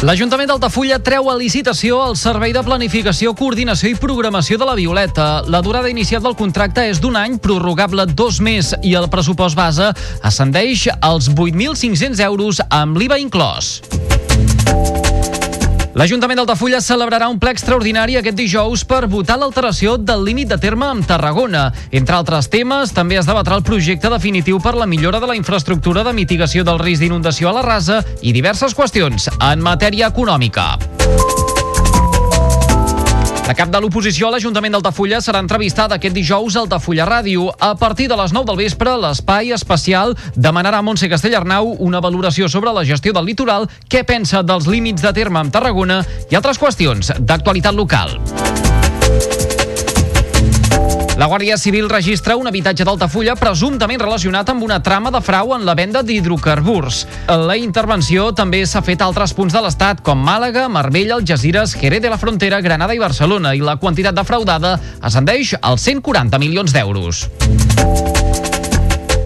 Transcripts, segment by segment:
L'Ajuntament d'Altafulla treu a licitació el Servei de Planificació, Coordinació i Programació de la Violeta. La durada inicial del contracte és d'un any, prorrogable dos més, i el pressupost base ascendeix als 8.500 euros amb l'IVA inclòs. L'Ajuntament d'Altafulla celebrarà un ple extraordinari aquest dijous per votar l'alteració del límit de terme amb Tarragona. Entre altres temes, també es debatrà el projecte definitiu per la millora de la infraestructura de mitigació del risc d'inundació a la rasa i diverses qüestions en matèria econòmica. La cap de l'oposició a l'Ajuntament d'Altafulla serà entrevistada aquest dijous al Altafulla Ràdio. A partir de les 9 del vespre, l'espai especial demanarà a Montse Castellarnau una valoració sobre la gestió del litoral, què pensa dels límits de terme amb Tarragona i altres qüestions d'actualitat local. La Guàrdia Civil registra un habitatge d'Altafulla presumptament relacionat amb una trama de frau en la venda d'hidrocarburs. La intervenció també s'ha fet a altres punts de l'Estat, com Màlaga, Marbella, Algeciras, Jerez de la Frontera, Granada i Barcelona, i la quantitat defraudada ascendeix als 140 milions d'euros.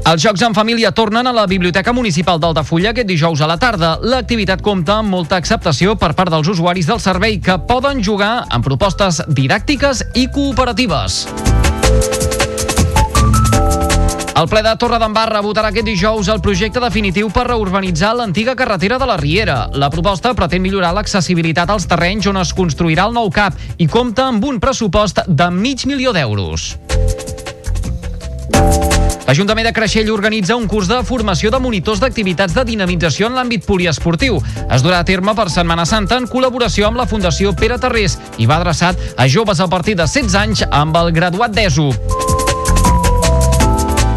Els Jocs en Família tornen a la Biblioteca Municipal d'Altafulla aquest dijous a la tarda. L'activitat compta amb molta acceptació per part dels usuaris del servei que poden jugar amb propostes didàctiques i cooperatives. El ple de Torredembarra votarà aquest dijous el projecte definitiu per reurbanitzar l'antiga carretera de la Riera. La proposta pretén millorar l'accessibilitat als terrenys on es construirà el nou CAP i compta amb un pressupost de mig milió d'euros. L'Ajuntament de Creixell organitza un curs de formació de monitors d'activitats de dinamització en l'àmbit poliesportiu. Es durà a terme per Setmana Santa en col·laboració amb la Fundació Pere Tarrés i va adreçat a joves a partir de 16 anys amb el graduat d'ESO.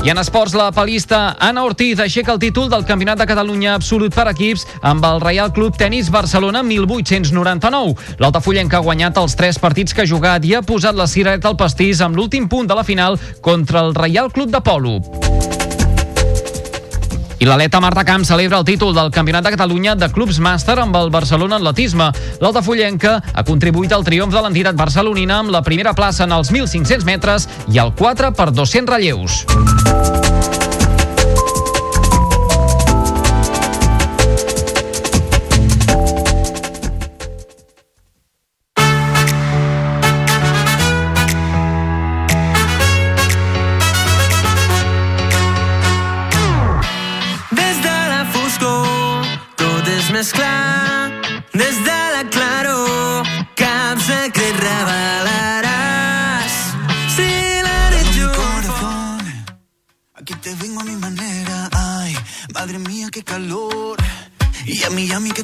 I en esports, la palista Anna Ortiz aixeca el títol del Campionat de Catalunya absolut per equips amb el Real Club Tenis Barcelona 1899. L'Altafullenca ha guanyat els tres partits que ha jugat i ha posat la cirereta al pastís amb l'últim punt de la final contra el Real Club de Polo. I l'aleta Marta Camp celebra el títol del Campionat de Catalunya de Clubs Màster amb el Barcelona Atletisme. L'Altafollenca ha contribuït al triomf de l'entitat barcelonina amb la primera plaça en els 1.500 metres i el 4 per 200 relleus.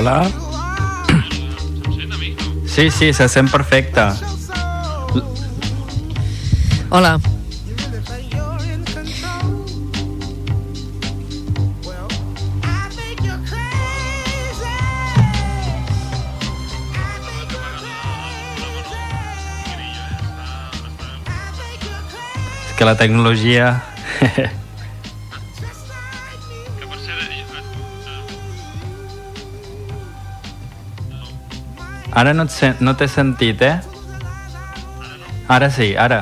Hola. Sí, sí, se sent perfecte. Hola. que la tecnologia Ara no, et no t'he sentit, eh? Ara sí, ara.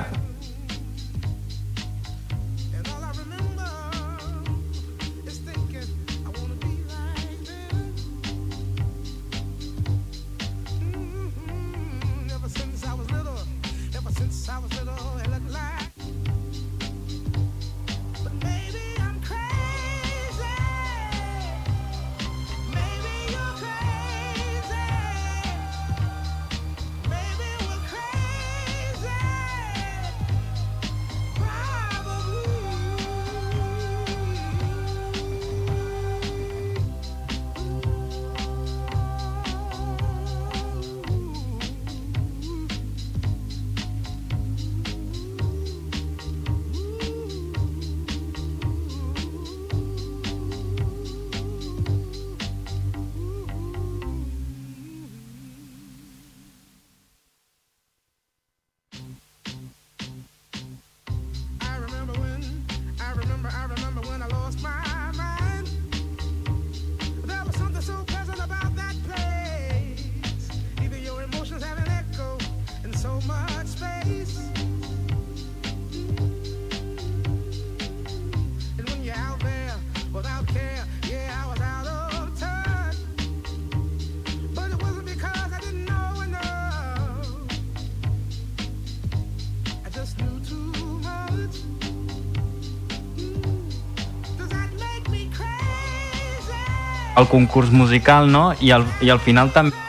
el concurs musical, no? I al, i al final també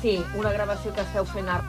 Sí, una gravació que esteu fent a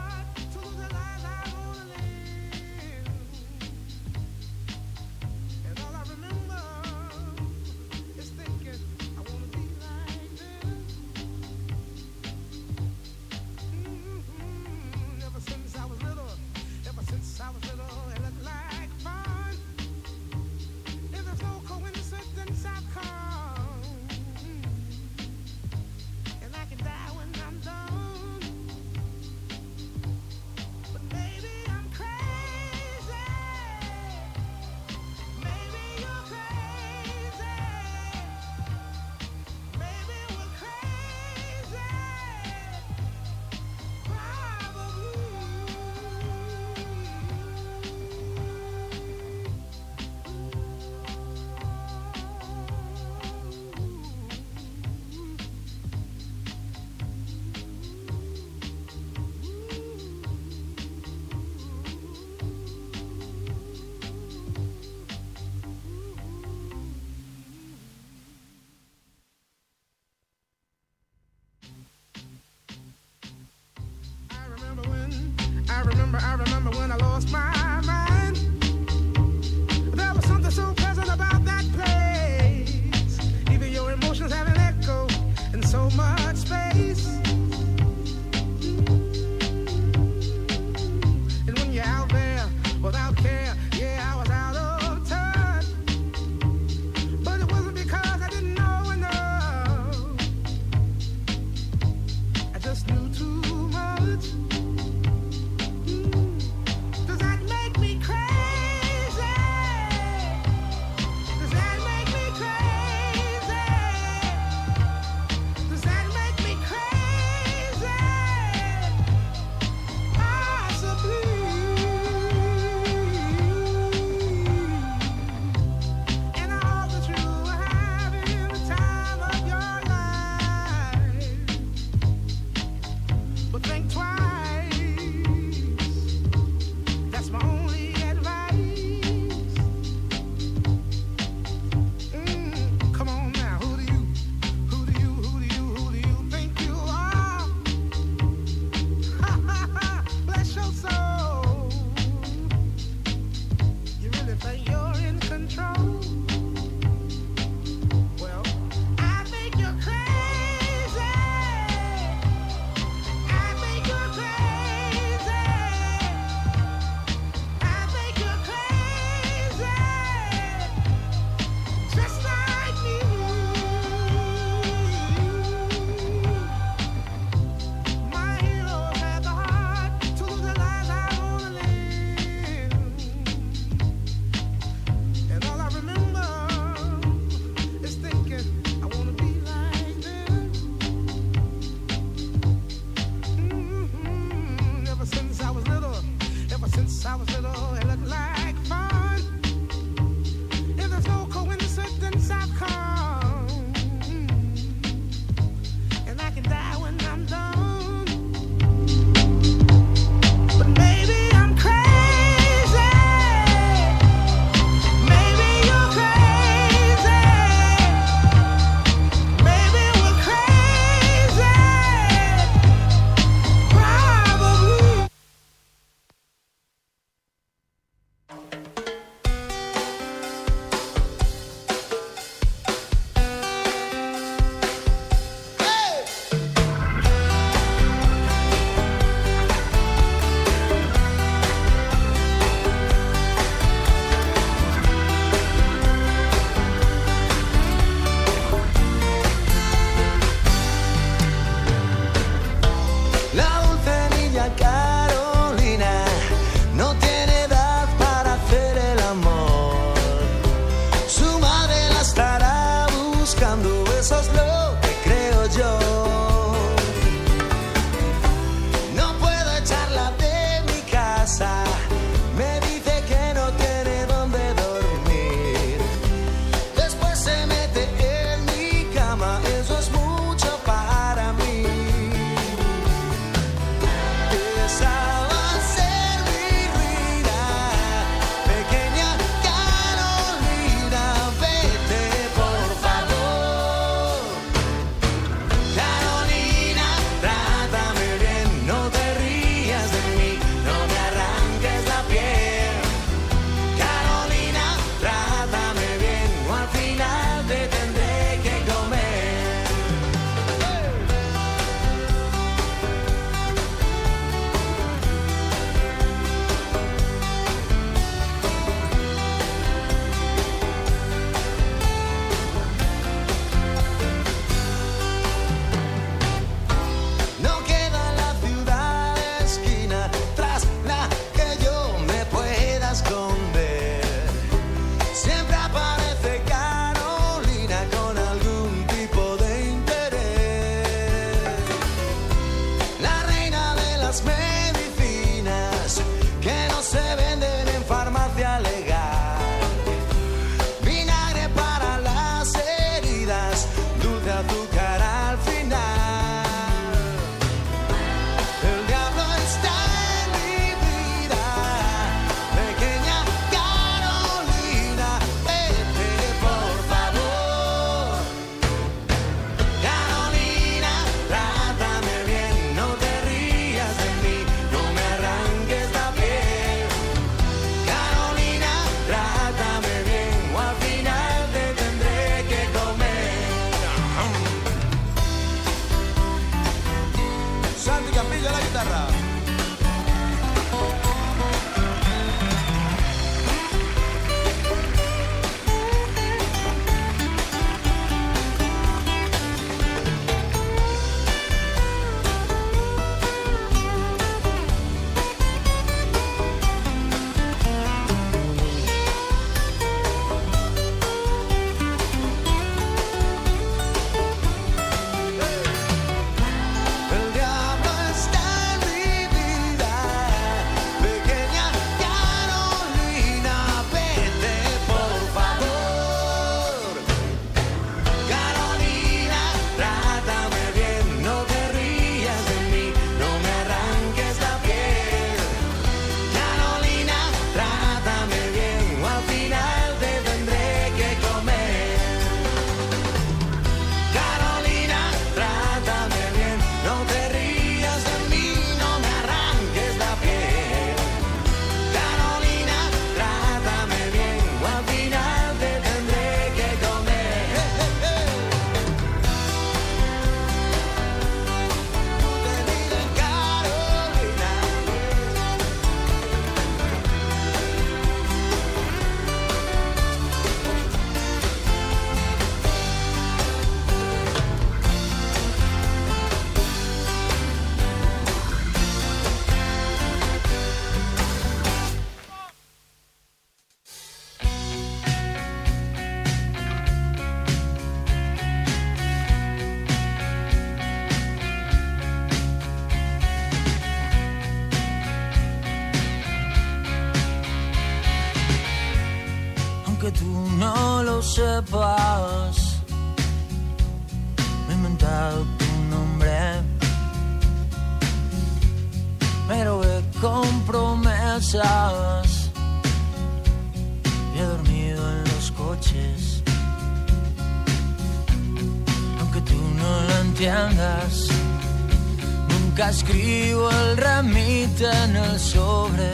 Escribo el remite en el sobre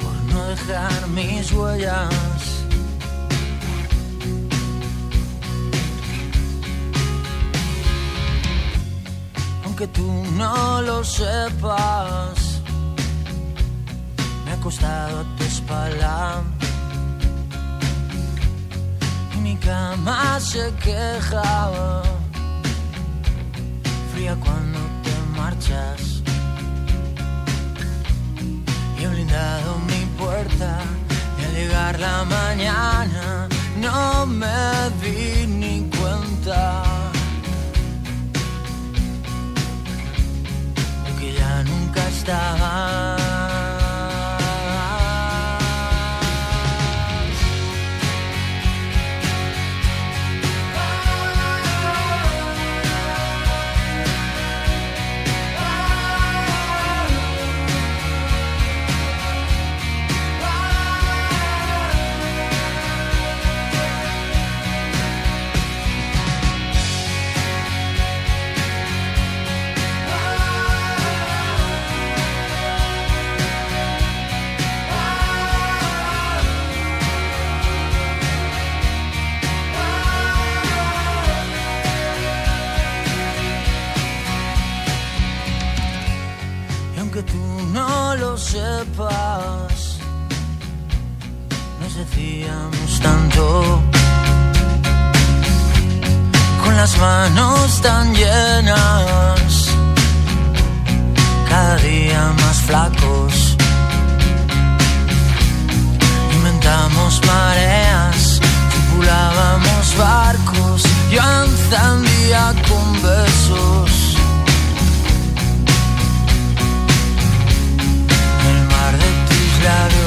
por no dejar mis huellas. Aunque tú no lo sepas, me ha costado tu espalda. Y mi cama se quejaba cuando te marchas. Y he blindado mi puerta y al llegar la mañana no me di ni cuenta. de que ya nunca estaba. Nos decíamos tanto, con las manos tan llenas, cada día más flacos. Inventamos mareas, tripulábamos barcos, yo encendía con besos. cuidado.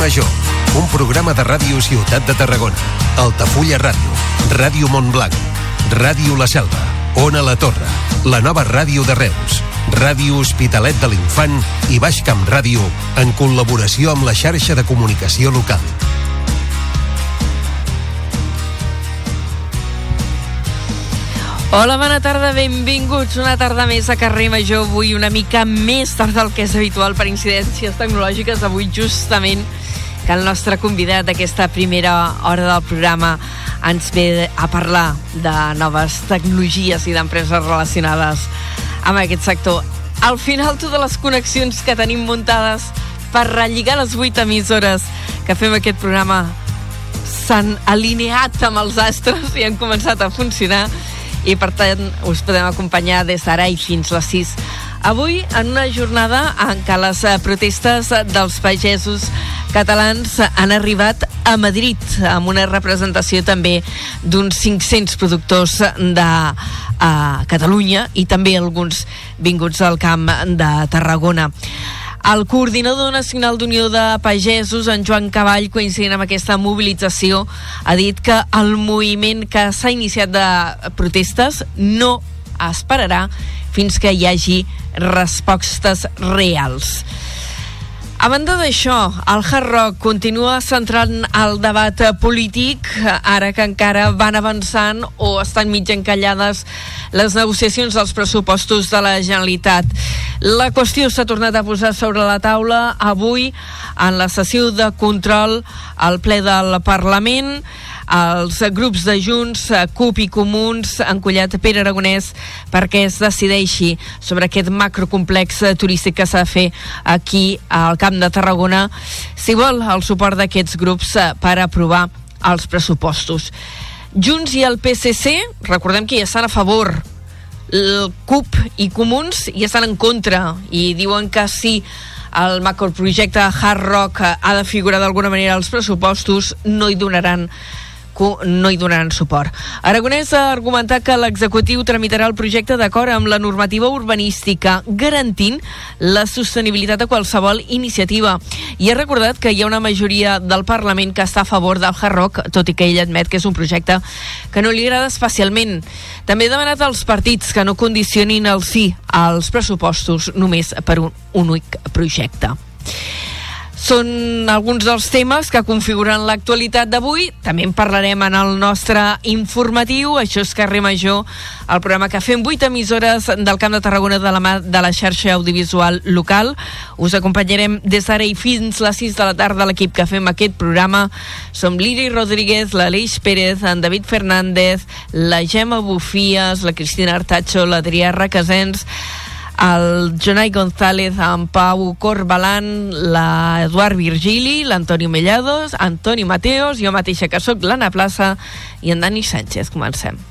Major, un programa de ràdio Ciutat de Tarragona, Altafulla Ràdio, Ràdio Montblanc, Ràdio La Selva, Ona La Torre, la nova ràdio de Reus, Ràdio Hospitalet de l'Infant i Baix Camp Ràdio en col·laboració amb la xarxa de comunicació local. Hola, bona tarda, benvinguts una tarda més a Carrer Major, avui una mica més tard del que és habitual per incidències tecnològiques, avui justament que el nostre convidat d'aquesta primera hora del programa ens ve a parlar de noves tecnologies i d'empreses relacionades amb aquest sector. Al final, totes les connexions que tenim muntades per relligar les vuit emissores que fem aquest programa s'han alineat amb els astres i han començat a funcionar i per tant us podem acompanyar des d'ara i fins les 6. Avui, en una jornada en què les eh, protestes dels pagesos catalans han arribat a Madrid amb una representació també d'uns 500 productors de a Catalunya i també alguns vinguts al camp de Tarragona. El coordinador nacional d'Unió de Pagesos, en Joan Cavall, coincidint amb aquesta mobilització, ha dit que el moviment que s'ha iniciat de protestes no esperarà fins que hi hagi respostes reals. A banda d'això, el Hard Rock continua centrant el debat polític, ara que encara van avançant o estan mig encallades les negociacions dels pressupostos de la Generalitat. La qüestió s'ha tornat a posar sobre la taula avui en la sessió de control al ple del Parlament els grups de Junts, eh, CUP i Comuns han collat Pere Aragonès perquè es decideixi sobre aquest macrocomplex turístic que s'ha de fer aquí al Camp de Tarragona si vol el suport d'aquests grups eh, per aprovar els pressupostos. Junts i el PSC, recordem que ja estan a favor el CUP i Comuns hi estan en contra i diuen que si el macroprojecte Hard Rock eh, ha de figurar d'alguna manera als pressupostos no hi donaran co- no hi donaran suport. Aragonès ha argumentat que l'executiu tramitarà el projecte d'acord amb la normativa urbanística, garantint la sostenibilitat de qualsevol iniciativa. I ha recordat que hi ha una majoria del Parlament que està a favor del Hard Rock, tot i que ell admet que és un projecte que no li agrada especialment. També ha demanat als partits que no condicionin el sí als pressupostos només per un únic projecte. Són alguns dels temes que configuren l'actualitat d'avui. També en parlarem en el nostre informatiu. Això és Carrer Major, el programa que fem 8 emissores del Camp de Tarragona de la de la xarxa audiovisual local. Us acompanyarem des d'ara i fins les 6 de la tarda l'equip que fem aquest programa. Som l'Iri Rodríguez, l'Aleix Pérez, en David Fernández, la Gemma Bufies, la Cristina Artacho, l'Adrià Requesens, el Jonai González, en Pau Corbalan, l'Eduard Virgili, l'Antonio Mellados, Antoni Mateos, jo mateixa que sóc l'Anna Plaça i en Dani Sánchez. Comencem.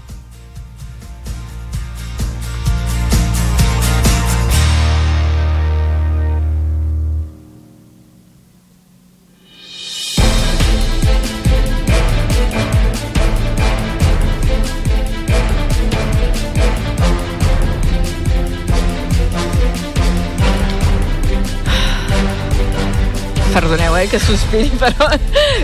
Que sospiri, però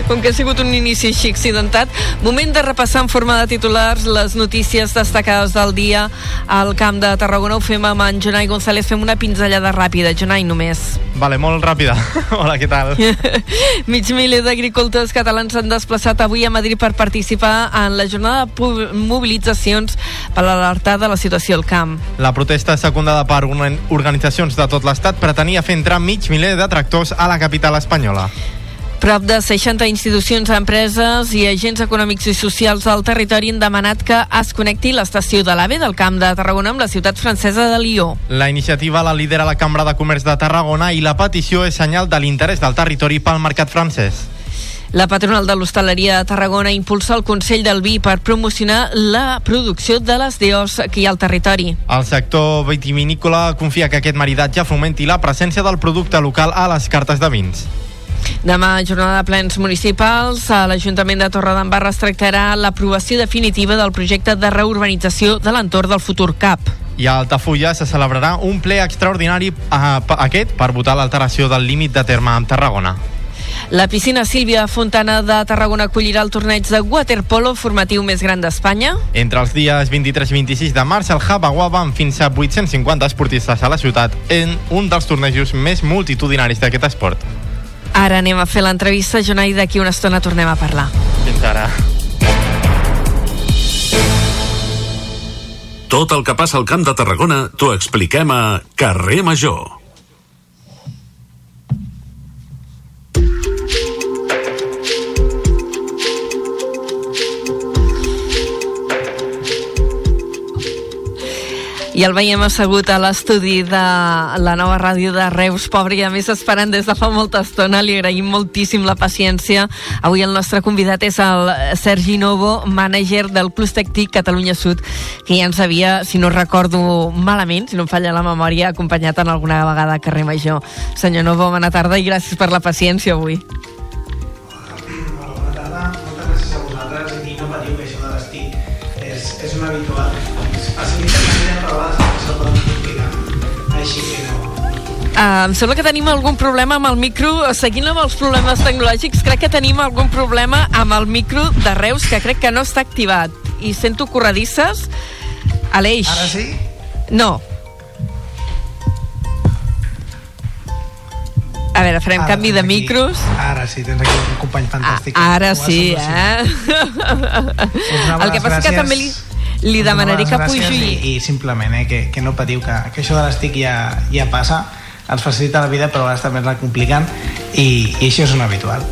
com que ha sigut un inici així accidentat, moment de repassar en forma de titulars les notícies destacades del dia al Camp de Tarragona. Ho fem amb en Jonai González, fem una pinzellada ràpida. Jonai, només. Vale, molt ràpida. Hola, què tal? Mig miler d'agricultors catalans s'han desplaçat avui a Madrid per participar en la jornada de mobilitzacions per alertar de la situació al camp. La protesta secundada per organ- organitzacions de tot l'estat pretenia fer entrar mig miler de tractors a la capital espanyola. Prop de 60 institucions, empreses i agents econòmics i socials del territori han demanat que es connecti l'estació de l'AVE del Camp de Tarragona amb la ciutat francesa de Lió. La iniciativa la lidera la Cambra de Comerç de Tarragona i la petició és senyal de l'interès del territori pel mercat francès. La patronal de l'hostaleria de Tarragona impulsa el Consell del Vi per promocionar la producció de les DOs que hi ha al territori. El sector vitivinícola confia que aquest maridatge fomenti la presència del producte local a les cartes de vins. Demà, jornada de plens municipals, a l'Ajuntament de Torredembarra es tractarà l'aprovació definitiva del projecte de reurbanització de l'entorn del futur CAP. I a Altafulla se celebrarà un ple extraordinari eh, pa- aquest per votar l'alteració del límit de terme amb Tarragona. La piscina Sílvia Fontana de Tarragona acollirà el torneig de waterpolo formatiu més gran d'Espanya. Entre els dies 23 i 26 de març, el Hub amb fins a 850 esportistes a la ciutat en un dels tornejos més multitudinaris d'aquest esport. Ara anem a fer l'entrevista, Jonai, d'aquí una estona tornem a parlar. Fins ara. Tot el que passa al Camp de Tarragona t'ho expliquem a Carrer Major. I el veiem assegut a l'estudi de la nova ràdio de Reus, pobre, i a més esperant des de fa molta estona. Li agraïm moltíssim la paciència. Avui el nostre convidat és el Sergi Novo, mànager del Plus Tech TIC Catalunya Sud, que ja ens havia, si no recordo malament, si no em falla la memòria, acompanyat en alguna vegada a Carrer Major. Senyor Novo, bona tarda i gràcies per la paciència avui. Uh, em sembla que tenim algun problema amb el micro. Seguint amb els problemes tecnològics, crec que tenim algun problema amb el micro de Reus, que crec que no està activat. I sento corredisses. Aleix. Ara sí? No. A veure, farem Ara canvi de aquí- micros. Ara sí, tens aquí un company fantàstic. Ara Ho has sí, eh? Us El que passa és que també li, li demanaré que gràcies pugi... I, i simplement, eh, que, que no patiu, que, que això de l'estic ja, ja passa, ens facilita la vida, però a vegades també ens la compliquen, i, i això és un habitual.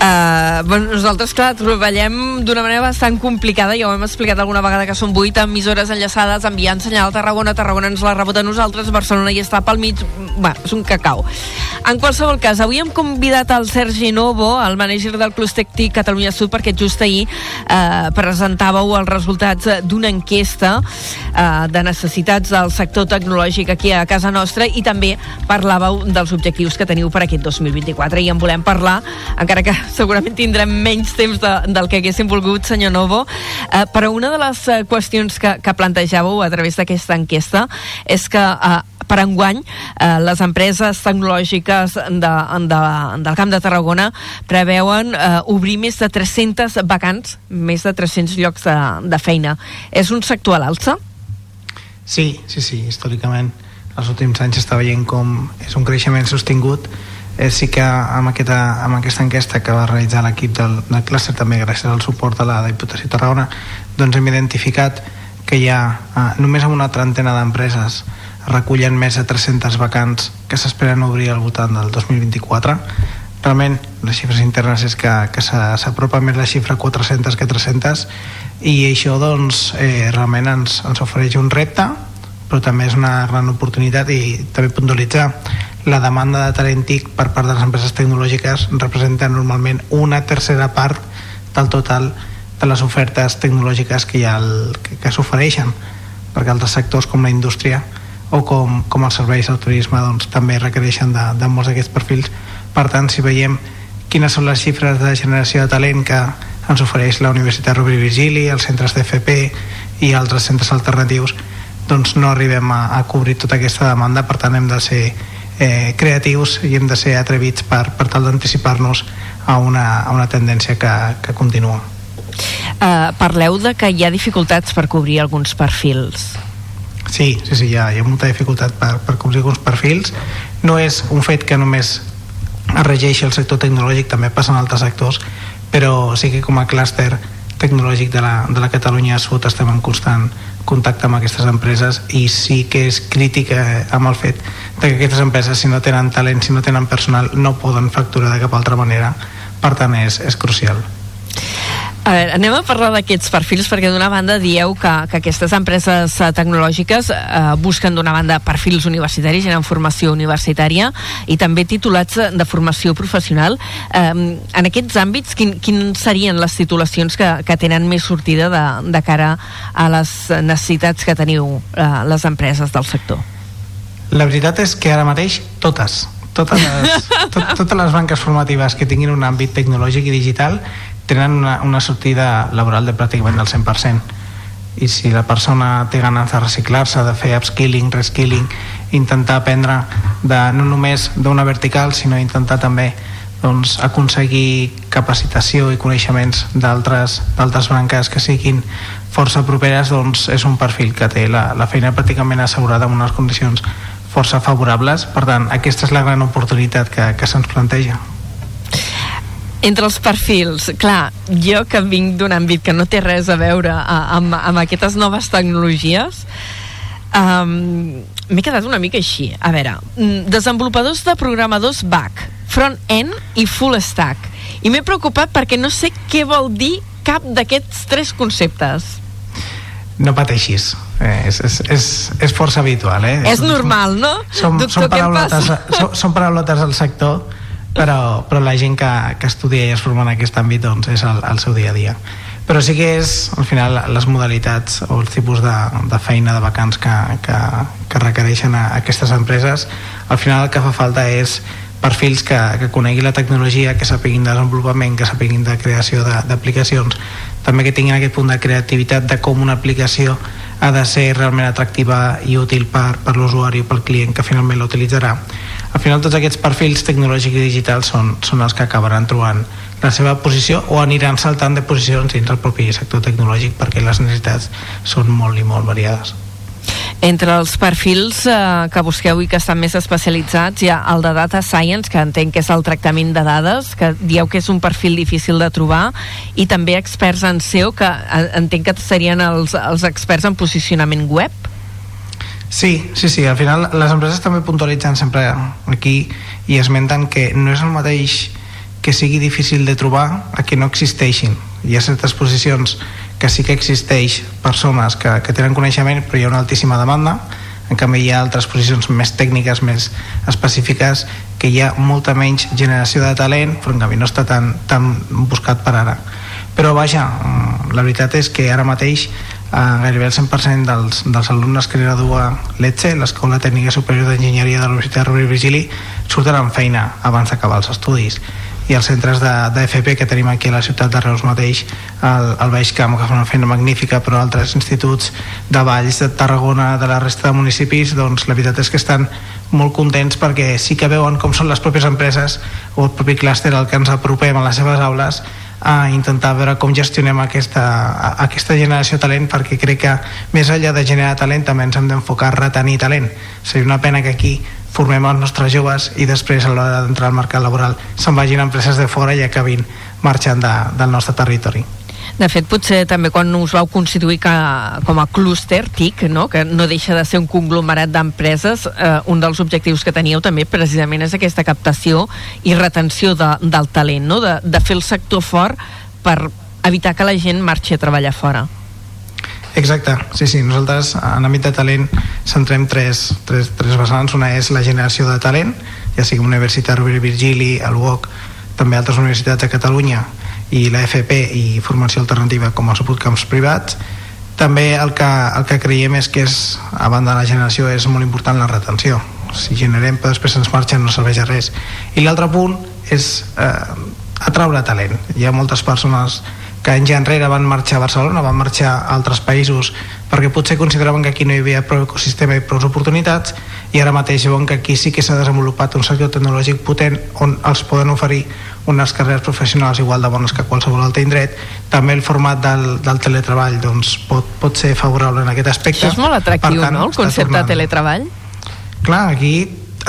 Uh, bueno, nosaltres, clar, treballem d'una manera bastant complicada, ja ho hem explicat alguna vegada que són 8 emissores enllaçades enviant senyal a Tarragona, Tarragona ens la rebota a nosaltres, Barcelona hi està pel mig, va, és un cacau. En qualsevol cas, avui hem convidat el Sergi Novo, el mànager del Club Tectic Catalunya Sud, perquè just ahir eh, presentàveu els resultats d'una enquesta eh, de necessitats del sector tecnològic aquí a casa nostra i també parlàveu dels objectius que teniu per aquest 2024 i en volem parlar, encara que segurament tindrem menys temps de, del que haguéssim volgut, senyor Novo, eh, però una de les eh, qüestions que, que plantejàveu a través d'aquesta enquesta és que eh, per enguany eh, les empreses tecnològiques de, de, del Camp de Tarragona preveuen eh, obrir més de 300 vacants, més de 300 llocs de, de feina. És un sector a l'alça? Sí, sí, sí, històricament els últims anys està veient com és un creixement sostingut eh, sí que amb aquesta, amb aquesta enquesta que va realitzar l'equip del, del clúster també gràcies al suport de la Diputació de Tarragona doncs hem identificat que hi ha eh, només amb una trentena d'empreses recullen més de 300 vacants que s'esperen obrir al voltant del 2024 realment les xifres internes és que, que s'a- s'apropa més la xifra 400 que 300 i això doncs eh, realment ens, ens ofereix un repte però també és una gran oportunitat i també puntualitzar la demanda de talent TIC per part de les empreses tecnològiques representa normalment una tercera part del total de les ofertes tecnològiques que, hi al, que, que s'ofereixen perquè altres sectors com la indústria o com, com els serveis del turisme doncs, també requereixen de, de molts d'aquests perfils. Per tant si veiem quines són les xifres de generació de talent que ens ofereix la Universitat Rovira i Virgili, els centres d'FP i altres centres alternatius doncs no arribem a, a cobrir tota aquesta demanda. Per tant hem de ser eh, creatius i hem de ser atrevits per, per tal d'anticipar-nos a una, a una tendència que, que continua Uh, parleu de que hi ha dificultats per cobrir alguns perfils. Sí, sí, sí, hi ha, hi ha molta dificultat per, per cobrir alguns perfils. No és un fet que només es regeixi el sector tecnològic, també passa en altres sectors, però sí que com a clúster tecnològic de la, de la Catalunya Sud estem en constant contacte amb aquestes empreses i sí que és crític eh, amb el fet de que aquestes empreses si no tenen talent, si no tenen personal no poden facturar de cap altra manera. Per tant és, és crucial A veure, anem a parlar d'aquests perfils perquè d'una banda dieu que, que aquestes empreses eh, tecnològiques eh, busquen d'una banda perfils universitaris, en formació universitària i també titulats de, de formació professional. Eh, en aquests àmbits, quin, quin serien les titulacions que, que tenen més sortida de, de cara a les necessitats que teniu eh, les empreses del sector? La veritat és que ara mateix totes, totes les, tot, totes les banques formatives que tinguin un àmbit tecnològic i digital tenen una, una sortida laboral de pràcticament del 100%. I si la persona té ganes de reciclar-se, de fer upskilling, reskilling, intentar aprendre de, no només d'una vertical, sinó intentar també doncs, aconseguir capacitació i coneixements d'altres branques que siguin força properes doncs és un perfil que té la, la feina pràcticament assegurada en unes condicions força favorables per tant aquesta és la gran oportunitat que, que se'ns planteja Entre els perfils, clar, jo que vinc d'un àmbit que no té res a veure a, amb, amb aquestes noves tecnologies, um, m'he quedat una mica així. A veure, mm, desenvolupadors de programadors back, front-end i full stack. I m'he preocupat perquè no sé què vol dir cap d'aquests tres conceptes. no pateixis eh, és, és, és, és força habitual eh? És normal, no? som, Doctor, són, paraulotes, passa? són, són paraulotes del sector però, però la gent que, que estudia i es forma en aquest àmbit doncs és el, el seu dia a dia. Però sí que és al final les modalitats o els tipus de, de feina de vacants que, que, que requereixen a aquestes empreses al final el que fa falta és perfils que, que conegui la tecnologia, que sapiguin de desenvolupament, que sapiguin de creació d'aplicacions, també que tinguin aquest punt de creativitat de com una aplicació ha de ser realment atractiva i útil per, per l'usuari o pel client que finalment l'utilitzarà. Al final tots aquests perfils tecnològics i digitals són, són els que acabaran trobant la seva posició o aniran saltant de posicions dins del propi sector tecnològic perquè les necessitats són molt i molt variades. Entre els perfils eh, que busqueu i que estan més especialitzats hi ha el de Data Science, que entenc que és el tractament de dades, que dieu que és un perfil difícil de trobar, i també experts en SEO, que eh, entenc que serien els, els experts en posicionament web. Sí, sí, sí, al final les empreses també puntualitzen sempre aquí i esmenten que no és el mateix que sigui difícil de trobar a que no existeixin. Hi ha certes posicions que sí que existeix persones que, que tenen coneixement però hi ha una altíssima demanda en canvi hi ha altres posicions més tècniques, més específiques, que hi ha molta menys generació de talent, però en canvi no està tan, tan buscat per ara. Però vaja, mm, la veritat és que ara mateix eh, gairebé el 100% dels, dels alumnes que gradua l'ETSE, l'Escola Tècnica Superior d'Enginyeria de la Universitat Rovira Virgili, surten amb feina abans d'acabar els estudis i els centres d'FP que tenim aquí a la ciutat de Reus mateix, al, al Baix Camp, que fa una feina magnífica, però altres instituts de Valls, de Tarragona, de la resta de municipis, doncs la veritat és que estan molt contents perquè sí que veuen com són les pròpies empreses o el propi clúster al que ens apropem a les seves aules a intentar veure com gestionem aquesta, aquesta generació de talent perquè crec que més enllà de generar talent també ens hem d'enfocar a retenir talent. Seria una pena que aquí formem els nostres joves i després a l'hora d'entrar al mercat laboral se'n vagin a empreses de fora i acabin marxant de, del nostre territori. De fet, potser també quan us vau constituir que, com a clúster TIC, no? que no deixa de ser un conglomerat d'empreses, eh, un dels objectius que teníeu també precisament és aquesta captació i retenció de, del talent, no? de, de fer el sector fort per evitar que la gent marxi a treballar fora. Exacte, sí, sí, nosaltres en àmbit de talent centrem tres, tres, tres vessants, una és la generació de talent, ja sigui Universitat Rovira Virgili, el UOC, també altres universitats de Catalunya i la FP i formació alternativa com els bootcamps privats. També el que, el que creiem és que és, a banda de la generació és molt important la retenció. Si generem però després ens marxen no serveix a res. I l'altre punt és eh, atraure talent. Hi ha moltes persones que anys enrere van marxar a Barcelona, van marxar a altres països perquè potser consideraven que aquí no hi havia prou ecosistema i prou oportunitats i ara mateix veuen que aquí sí que s'ha desenvolupat un sector tecnològic potent on els poden oferir unes carreres professionals igual de bones que qualsevol altre indret. També el format del, del teletreball doncs, pot, pot ser favorable en aquest aspecte. Això és molt atractiu, tant, no?, el concepte de teletreball? Clar, aquí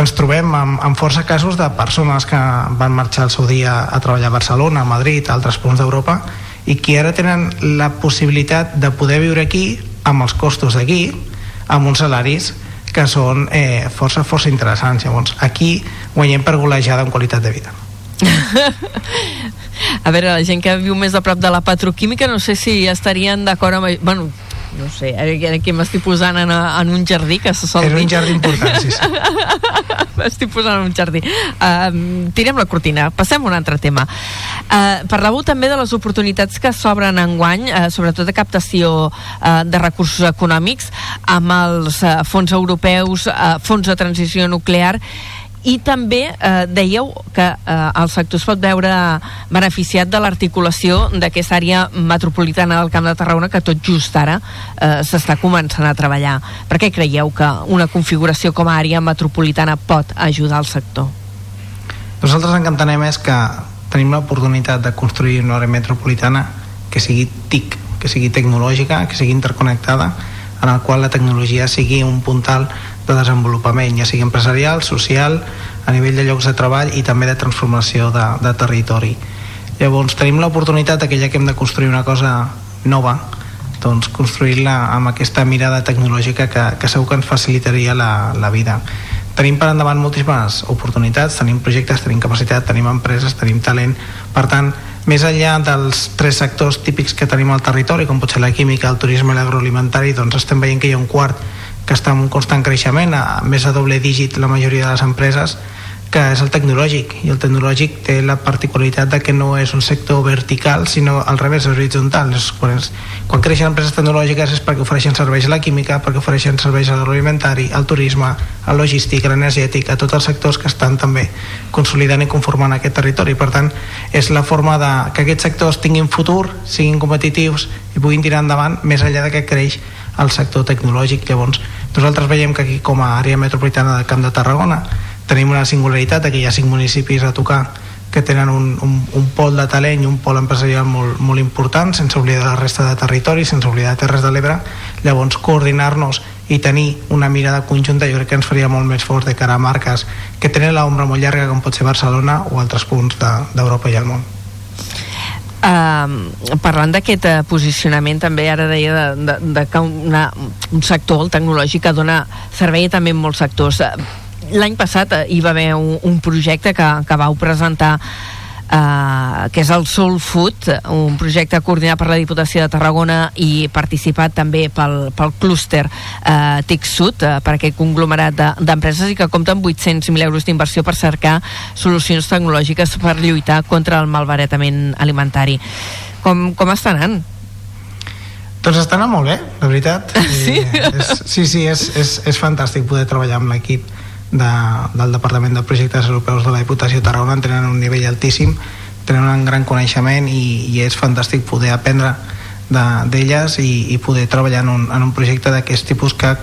ens trobem amb, amb força casos de persones que van marxar el seu dia a treballar a Barcelona, a Madrid, a altres punts d'Europa i que ara tenen la possibilitat de poder viure aquí amb els costos d'aquí amb uns salaris que són eh, força, força interessants. Llavors aquí guanyem per golejada en qualitat de vida. A veure, la gent que viu més a prop de la petroquímica no sé si estarien d'acord amb... Bueno, no sé, aquí m'estic posant en, en un jardí que se sol és dir. un jardí important, sí, sí. m'estic posant en un jardí uh, tirem la cortina, passem a un altre tema uh, parlàveu també de les oportunitats que s'obren en guany uh, sobretot de captació uh, de recursos econòmics amb els uh, fons europeus uh, fons de transició nuclear i també eh, dèieu que eh, el sector es pot veure beneficiat de l'articulació d'aquesta àrea metropolitana del Camp de Tarragona que tot just ara eh, s'està començant a treballar. Per què creieu que una configuració com a àrea metropolitana pot ajudar al sector? Nosaltres el que entenem és que tenim l'oportunitat de construir una àrea metropolitana que sigui TIC, que sigui tecnològica, que sigui interconnectada, en el qual la tecnologia sigui un puntal de desenvolupament, ja sigui empresarial, social, a nivell de llocs de treball i també de transformació de, de territori. Llavors tenim l'oportunitat que ja que hem de construir una cosa nova, doncs construir-la amb aquesta mirada tecnològica que, que segur que ens facilitaria la, la vida. Tenim per endavant moltíssimes oportunitats, tenim projectes, tenim capacitat, tenim empreses, tenim talent, per tant, més enllà dels tres sectors típics que tenim al territori, com pot ser la química, el turisme i l'agroalimentari, doncs estem veient que hi ha un quart que està en un constant creixement, a més a doble dígit la majoria de les empreses, que és el tecnològic. I el tecnològic té la particularitat de que no és un sector vertical sinó al revés, és horitzontal quan, és, quan creixen empreses tecnològiques és perquè ofereixen serveis a la química perquè ofereixen serveis a l'agroalimentari, al turisme al logístic, a l'energètic, a tots els sectors que estan també consolidant i conformant aquest territori, per tant és la forma de que aquests sectors tinguin futur siguin competitius i puguin tirar endavant més enllà de que creix el sector tecnològic llavors nosaltres veiem que aquí com a àrea metropolitana del Camp de Tarragona tenim una singularitat que hi ha cinc municipis a tocar que tenen un, un, un pol de talent i un pol empresarial molt, molt important sense oblidar la resta de territori, sense oblidar Terres de l'Ebre llavors coordinar-nos i tenir una mirada conjunta jo crec que ens faria molt més forts de cara a marques que tenen l'ombra molt llarga com pot ser Barcelona o altres punts de- d'Europa de, i el món. Parlant d'aquest uh, posicionament també ara deia de, de, de que una, un sector, el tecnològic, que dona servei també en molts sectors. L'any passat uh, hi va haver un, un projecte que, que vau presentar Uh, que és el Soul Food, un projecte coordinat per la Diputació de Tarragona i participat també pel, pel clúster uh, TIC Sud, uh, per aquest conglomerat de- d'empreses i que compta amb 800.000 euros d'inversió per cercar solucions tecnològiques per lluitar contra el malbaratament alimentari. Com, com està anant? Doncs està anant molt bé, la veritat. Sí? És, sí, sí, és, és, és fantàstic poder treballar amb l'equip de, del Departament de Projectes Europeus de la Diputació de Tarragona, tenen un nivell altíssim, tenen un gran coneixement i, i és fantàstic poder aprendre de- d'elles de, i, i poder treballar en un, en un projecte d'aquest tipus que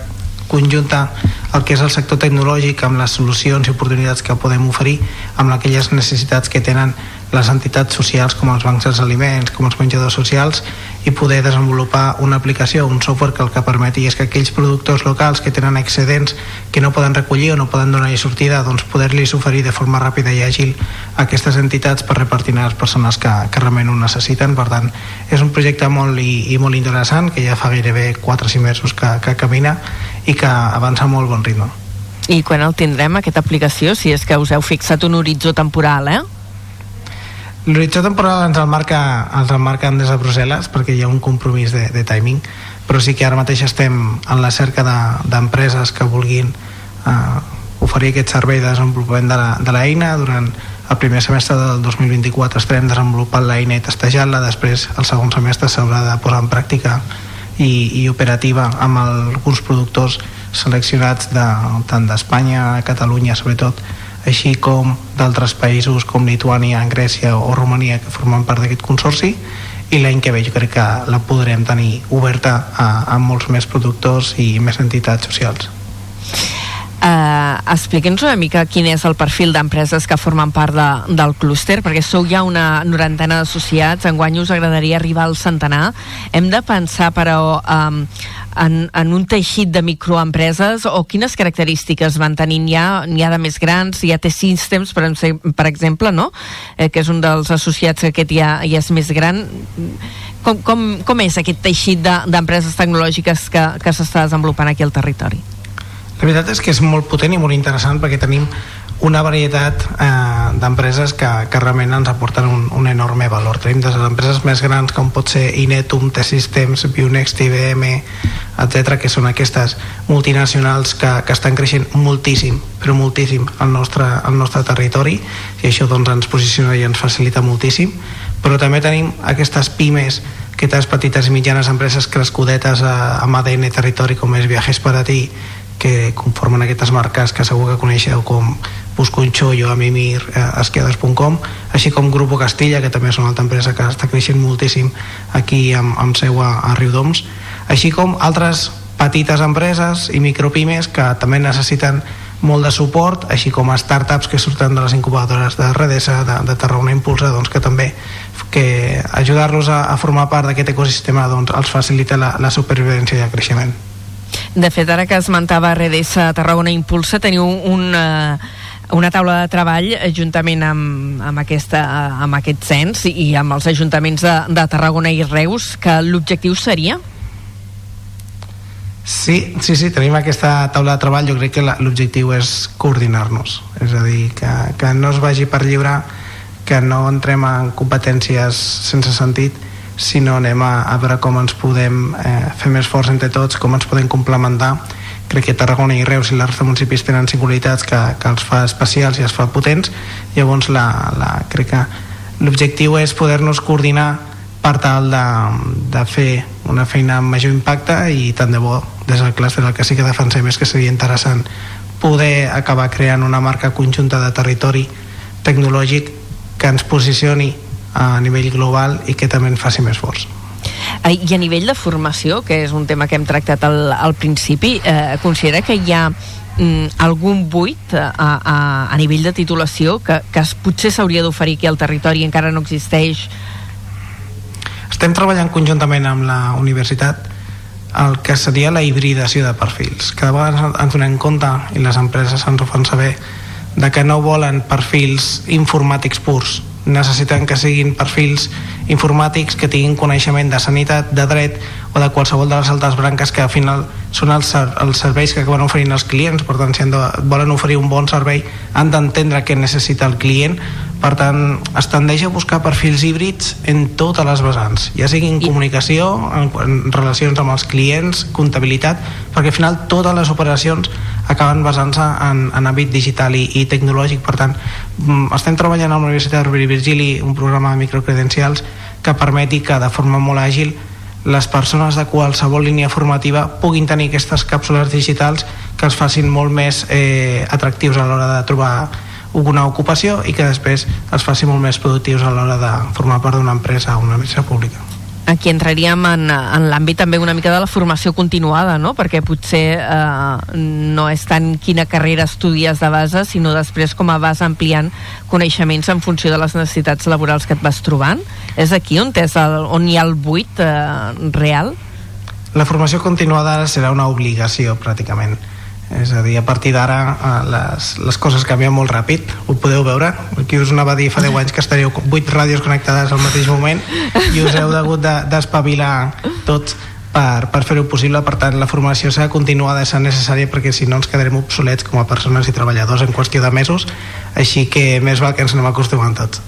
conjunta el que és el sector tecnològic amb les solucions i oportunitats que podem oferir amb aquelles necessitats que tenen les entitats socials com els bancs dels aliments, com els menjadors socials i poder desenvolupar una aplicació, un software que el que permeti és que aquells productors locals que tenen excedents que no poden recollir o no poden donar-hi sortida, doncs poder-los oferir de forma ràpida i àgil a aquestes entitats per repartir a les persones que, que realment ho necessiten. Per tant, és un projecte molt i, i molt interessant que ja fa gairebé 4 o 5 mesos que, que camina i que avança molt bon ritme. I quan el tindrem, aquesta aplicació, si és que us heu fixat un horitzó temporal, eh? L'horitzó temporal ens el marca, ens el marquen des de Brussel·les perquè hi ha un compromís de, de timing però sí que ara mateix estem en la cerca de- d'empreses que vulguin eh, oferir aquest servei de desenvolupament de la- de l'eina durant el primer semestre del 2024 estarem desenvolupant l'eina i testejant-la. Després el segon semestre s'haurà de posar en pràctica i, i operativa amb alguns productors seleccionats de, tant d'Espanya, Catalunya sobretot així com d'altres països com Lituània, Grècia o Romania que formen part d'aquest consorci i l'any que ve jo crec que la podrem tenir oberta a, a molts més productors i més entitats socials. Uh, Expliqui'ns una mica quin és el perfil d'empreses que formen part de, del clúster, perquè sou ja una norantena d'associats, enguany us agradaria arribar al centenar. Hem de pensar, però, um, en, en un teixit de microempreses o quines característiques van tenint ja? N'hi ha de més grans, hi ha T-Systems, per, per exemple, no? Eh, que és un dels associats que aquest ja, ja és més gran. Com, com, com és aquest teixit de- d'empreses tecnològiques que, que s'està desenvolupant aquí al territori? La veritat és que és molt potent i molt interessant perquè tenim una varietat eh, d'empreses que, que realment ens aporten un, un enorme valor. Tenim des de les empreses més grans com pot ser Inetum, T-Systems, Bionext, IBM, etc que són aquestes multinacionals que, que estan creixent moltíssim, però moltíssim al nostre, al nostre territori i això doncs, ens posiciona i ens facilita moltíssim però també tenim aquestes pimes aquestes petites i mitjanes empreses crescudetes a, amb ADN territori com és Viajes per a ti que conformen aquestes marques que segur que coneixeu com Busco un xollo, Amimir, eh, esquiades.com, així com Grupo Castilla, que també és una altra empresa que està creixent moltíssim aquí amb, amb seu a, a Riudoms, així com altres petites empreses i micropimes que també necessiten molt de suport, així com a startups que surten de les incubadores de Redesa, de, de Tarragona Impulsa, doncs que també que ajudar-los a, a formar part d'aquest ecosistema doncs, els facilita la, la supervivència i el creixement. De fet, ara que esmentava RDS Tarragona Impulsa, teniu una, una taula de treball eh, juntament amb, amb, aquesta, amb aquest cens i amb els ajuntaments de, de Tarragona i Reus, que l'objectiu seria? Sí, sí, sí, tenim aquesta taula de treball, jo crec que l'objectiu és coordinar-nos, és a dir, que, que no es vagi per lliure, que no entrem en competències sense sentit, sinó anem a, a veure com ens podem eh, fer més forts entre tots, com ens podem complementar. Crec que Tarragona i Reus i la resta de municipis tenen singularitats que, que els fa especials i els fa potents, llavors la, la, crec que l'objectiu és poder-nos coordinar per tal de, de fer una feina amb major impacte i tant de bo des del clúster el que sí que defensem és que seria interessant poder acabar creant una marca conjunta de territori tecnològic que ens posicioni a nivell global i que també ens faci més forts. Eh, I a nivell de formació, que és un tema que hem tractat al, al principi, eh, considera que hi ha mm, algun buit a, a, a nivell de titulació que, que es, potser s'hauria d'oferir aquí al territori i encara no existeix Estem treballant conjuntament amb la universitat el que seria la hibridació de perfils. Cada vegada ens donem compte i les empreses ens ho fan saber de que no volen perfils informàtics purs, necessiten que siguin perfils informàtics que tinguin coneixement de sanitat, de dret o de qualsevol de les altres branques que al final són els, els serveis que acaben oferint els clients. Per tant si de, volen oferir un bon servei han d'entendre què necessita el client. Per tant es tendeix a buscar perfils híbrids en totes les vessants ja sigui en comunicació, en, en relacions amb els clients, comptabilitat perquè al final totes les operacions acaben basant-se en, en àmbit digital i, i tecnològic. Per tant mm, estem treballant a la Universitat Rovira i Virgili un programa de microcredencials que permeti que de forma molt àgil les persones de qualsevol línia formativa puguin tenir aquestes càpsules digitals que els facin molt més eh, atractius a l'hora de trobar una ocupació i que després els faci molt més productius a l'hora de formar part d'una empresa o una empresa pública. Aquí entraríem en, en l'àmbit també una mica de la formació continuada, no? perquè potser eh, no és tant quina carrera estudies de base, sinó després com a vas ampliant coneixements en funció de les necessitats laborals que et vas trobant. És aquí on, és el, on hi ha el buit eh, real? La formació continuada serà una obligació pràcticament és a dir, a partir d'ara eh, les, les coses canvien molt ràpid. Ho podeu veure, aquí us anava a dir fa 10 anys que estaríeu 8 ràdios connectades al mateix moment i us heu hagut d'espavilar de, tots per, per fer-ho possible, per tant la formació s'ha continuada de ser necessària perquè si no ens quedarem obsolets com a persones i treballadors en qüestió de mesos, així que més val que ens anem acostumant tots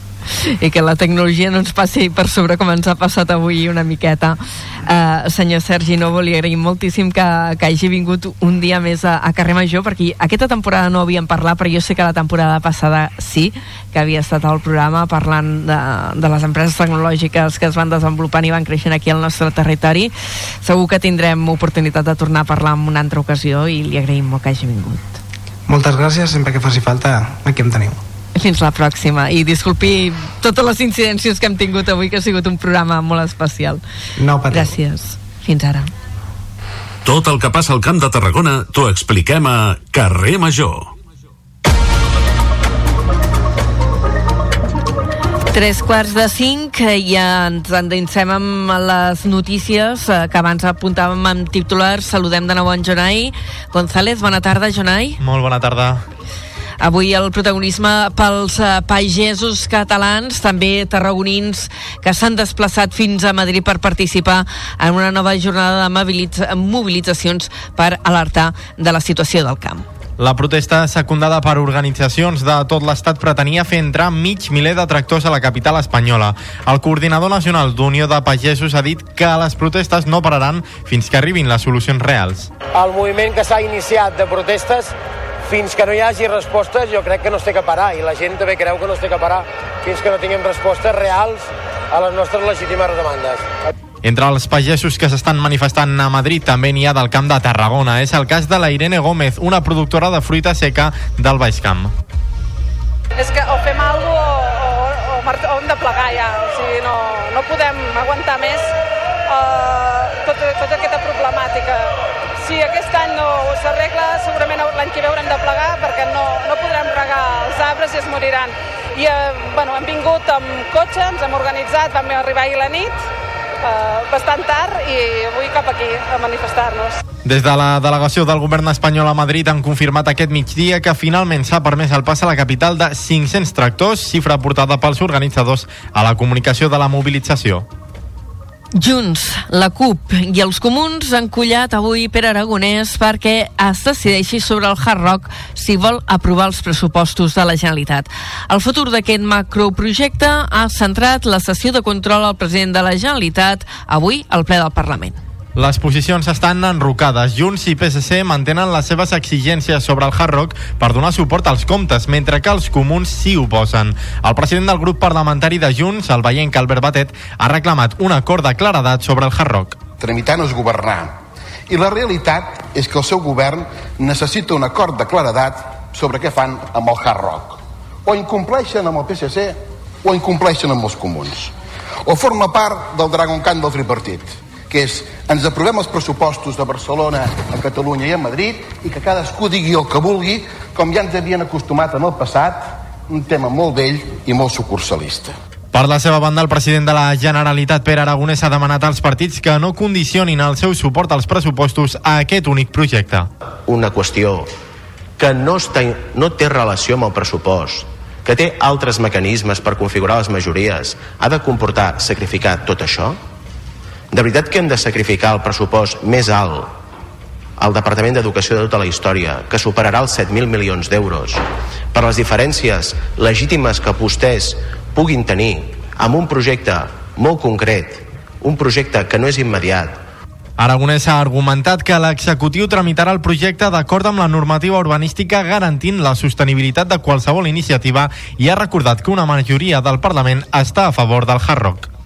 i que la tecnologia no ens passi per sobre com ens ha passat avui una miqueta. Uh, senyor Sergi Novo li agraïm moltíssim que, que hagi vingut un dia més a, a Carrer Major perquè aquesta temporada no havíem parlat però jo sé que la temporada passada sí que havia estat al programa parlant de, de les empreses tecnològiques que es van desenvolupant i van creixent aquí al nostre territori. Segur que tindrem oportunitat de tornar a parlar en una altra ocasió i li agraïm molt que hagi vingut. Moltes gràcies, sempre que faci falta aquí em teniu fins la pròxima i disculpi totes les incidències que hem tingut avui que ha sigut un programa molt especial no patiu. gràcies, fins ara tot el que passa al Camp de Tarragona t'ho expliquem a Carrer Major Tres quarts de cinc, ja ens endinsem amb les notícies eh, que abans apuntàvem amb titulars. Saludem de nou en Jonai González. Bona tarda, Jonai. Molt bona tarda. Avui el protagonisme pels uh, pagesos catalans, també tarragonins, que s'han desplaçat fins a Madrid per participar en una nova jornada de mobilitz mobilitzacions per alertar de la situació del camp. La protesta secundada per organitzacions de tot l'estat pretenia fer entrar mig miler de tractors a la capital espanyola. El coordinador nacional d'Unió de Pagesos ha dit que les protestes no pararan fins que arribin les solucions reals. El moviment que s'ha iniciat de protestes fins que no hi hagi respostes jo crec que no es té que parar i la gent també creu que no es té que parar fins que no tinguem respostes reals a les nostres legítimes demandes. Entre els pagesos que s'estan manifestant a Madrid també n'hi ha del Camp de Tarragona. És el cas de la Irene Gómez, una productora de fruita seca del Baix Camp. És que o fem alguna cosa o, o, o, o hem de plegar ja. O sigui, no, no podem aguantar més uh, tota, tota aquesta problemàtica. Si aquest any no s'arregla, segurament l'any que ve haurem de plegar perquè no, no podrem regar els arbres i es moriran. I eh, bueno, hem vingut amb cotxe, ens hem organitzat, vam arribar ahir la nit, eh, bastant tard, i avui cap aquí a manifestar-nos. Des de la delegació del govern espanyol a Madrid han confirmat aquest migdia que finalment s'ha permès el pas a la capital de 500 tractors, xifra portada pels organitzadors a la comunicació de la mobilització. Junts, la CUP i els comuns han collat avui per Aragonès perquè es decideixi sobre el Hard Rock si vol aprovar els pressupostos de la Generalitat. El futur d'aquest macroprojecte ha centrat la sessió de control al president de la Generalitat avui al ple del Parlament. Les posicions estan enrocades. Junts i PSC mantenen les seves exigències sobre el Hard Rock per donar suport als comptes, mentre que els comuns s'hi oposen. El president del grup parlamentari de Junts, el veient Albert Batet, ha reclamat un acord de claredat sobre el Hard Rock. Tramitar no és governar. I la realitat és que el seu govern necessita un acord de claredat sobre què fan amb el Hard Rock. O incompleixen amb el PSC o incompleixen amb els comuns. O forma part del Dragon Khan del tripartit que és ens aprovem els pressupostos de Barcelona, a Catalunya i a Madrid i que cadascú digui el que vulgui, com ja ens havien acostumat en el passat, un tema molt vell i molt sucursalista. Per la seva banda, el president de la Generalitat, Pere Aragonès, ha demanat als partits que no condicionin el seu suport als pressupostos a aquest únic projecte. una qüestió que no, està, no té relació amb el pressupost, que té altres mecanismes per configurar les majories, ha de comportar sacrificar tot això? De veritat que hem de sacrificar el pressupost més alt? Al Departament d'Educació de tota la història, que superarà els 7.000 milions d'euros, per les diferències legítimes que vostès puguin tenir amb un projecte molt concret, un projecte que no és immediat, Aragonès ha argumentat que l'executiu tramitarà el projecte d'acord amb la normativa urbanística garantint la sostenibilitat de qualsevol iniciativa i ha recordat que una majoria del Parlament està a favor del Hard Rock.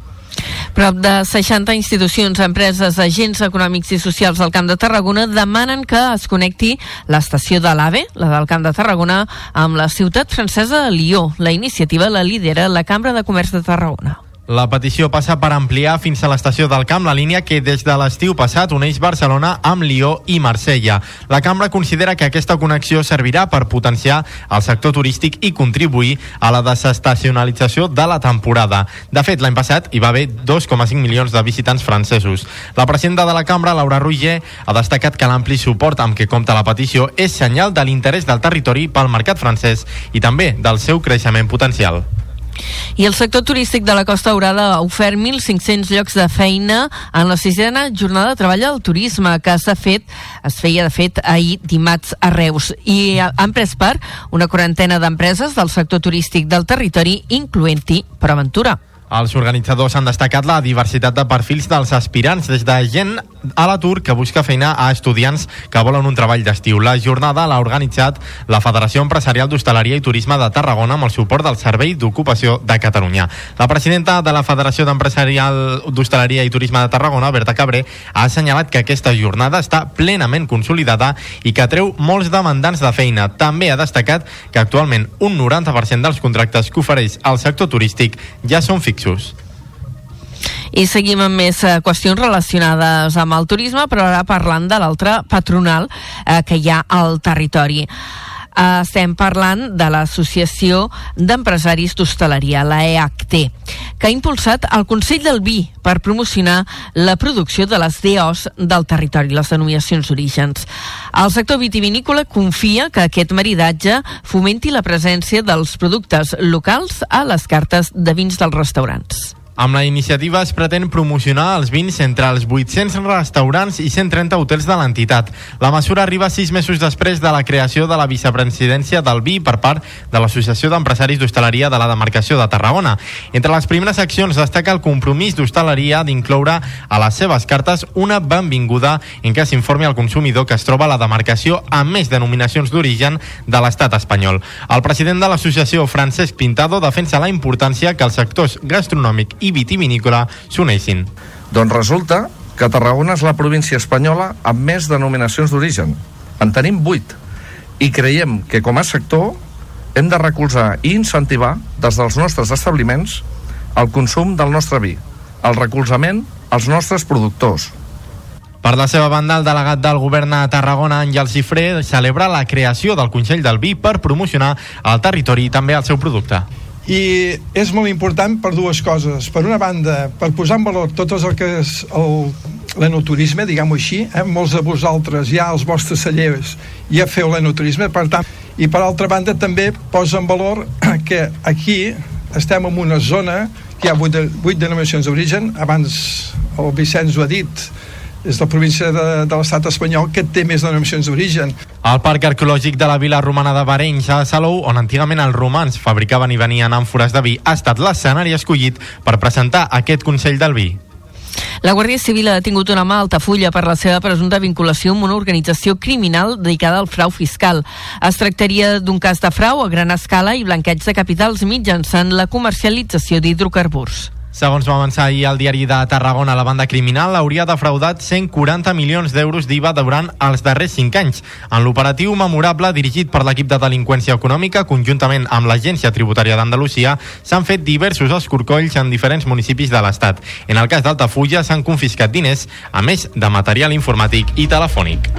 Prop de 60 institucions, empreses, agents econòmics i socials del Camp de Tarragona demanen que es connecti l'estació de l'AVE, la del Camp de Tarragona, amb la ciutat francesa de Lió. La iniciativa la lidera la Cambra de Comerç de Tarragona. La petició passa per ampliar fins a l'estació del Camp la línia que des de l'estiu passat uneix Barcelona amb Lió i Marsella. La cambra considera que aquesta connexió servirà per potenciar el sector turístic i contribuir a la desestacionalització de la temporada. De fet, l'any passat hi va haver 2,5 milions de visitants francesos. La presidenta de la cambra, Laura Roger, ha destacat que l'ampli suport amb què compta la petició és senyal de l'interès del territori pel mercat francès i també del seu creixement potencial. I el sector turístic de la Costa Daurada ha ofert 1.500 llocs de feina en la sisena jornada de treball al turisme que s'ha fet, es feia de fet ahir dimarts a Reus i han pres part una quarantena d'empreses del sector turístic del territori, incloent-hi Proventura. Els organitzadors han destacat la diversitat de perfils dels aspirants, des de gent a l'atur que busca feina a estudiants que volen un treball d'estiu. La jornada l'ha organitzat la Federació Empresarial d'Hostaleria i Turisme de Tarragona amb el suport del Servei d'Ocupació de Catalunya. La presidenta de la Federació d'Empresarial d'Hostaleria i Turisme de Tarragona, Berta Cabré, ha assenyalat que aquesta jornada està plenament consolidada i que treu molts demandants de feina. També ha destacat que actualment un 90% dels contractes que ofereix el sector turístic ja són fixos. I seguim amb més eh, qüestions relacionades amb el turisme, però ara parlant de l'altra patronal eh, que hi ha al territori. Uh, estem parlant de l'Associació d'Empresaris d'Hostaleria, la EACT, que ha impulsat el Consell del Vi per promocionar la producció de les DOs del territori, les denominacions d'orígens. El sector vitivinícola confia que aquest maridatge fomenti la presència dels productes locals a les cartes de vins dels restaurants. Amb la iniciativa es pretén promocionar els vins entre els 800 restaurants i 130 hotels de l'entitat. La mesura arriba sis mesos després de la creació de la vicepresidència del vi per part de l'Associació d'Empresaris d'Hostaleria de la demarcació de Tarragona. Entre les primeres accions destaca el compromís d'hostaleria d'incloure a les seves cartes una benvinguda en què s'informi al consumidor que es troba a la demarcació amb més denominacions d'origen de l'estat espanyol. El president de l'associació, Francesc Pintado, defensa la importància que els sectors gastronòmic i vitivinícola s'uneixin. Doncs resulta que Tarragona és la província espanyola amb més denominacions d'origen. En tenim 8. I creiem que com a sector hem de recolzar i incentivar des dels nostres establiments el consum del nostre vi, el recolzament als nostres productors, Per la seva banda, el delegat del govern a Tarragona, Àngel Cifré, celebra la creació del Consell del Vi per promocionar el territori i també el seu producte. I és molt important per dues coses. Per una banda, per posar en valor tot el que és el, l'enoturisme, diguem-ho així, eh? molts de vosaltres ja als vostres cellers ja feu l'enoturisme, per tant, i per altra banda també posa en valor que aquí estem en una zona que hi ha vuit, de, vuit denominacions d'origen, abans el Vicenç ho ha dit, és la província de, de l'estat espanyol que té més denominacions d'origen. El Parc Arqueològic de la Vila Romana de Barenys a Salou, on antigament els romans fabricaven i venien àmfores de vi, ha estat l'escenari escollit per presentar aquest Consell del Vi. La Guàrdia Civil ha detingut un home a Altafulla per la seva presumpta vinculació amb una organització criminal dedicada al frau fiscal. Es tractaria d'un cas de frau a gran escala i blanqueig de capitals mitjançant la comercialització d'hidrocarburs. Segons va avançar ahir el diari de Tarragona, la banda criminal hauria defraudat 140 milions d'euros d'IVA durant els darrers 5 anys. En l'operatiu memorable dirigit per l'equip de delinqüència econòmica, conjuntament amb l'Agència Tributària d'Andalusia, s'han fet diversos escorcolls en diferents municipis de l'Estat. En el cas d'Altafulla s'han confiscat diners, a més de material informàtic i telefònic.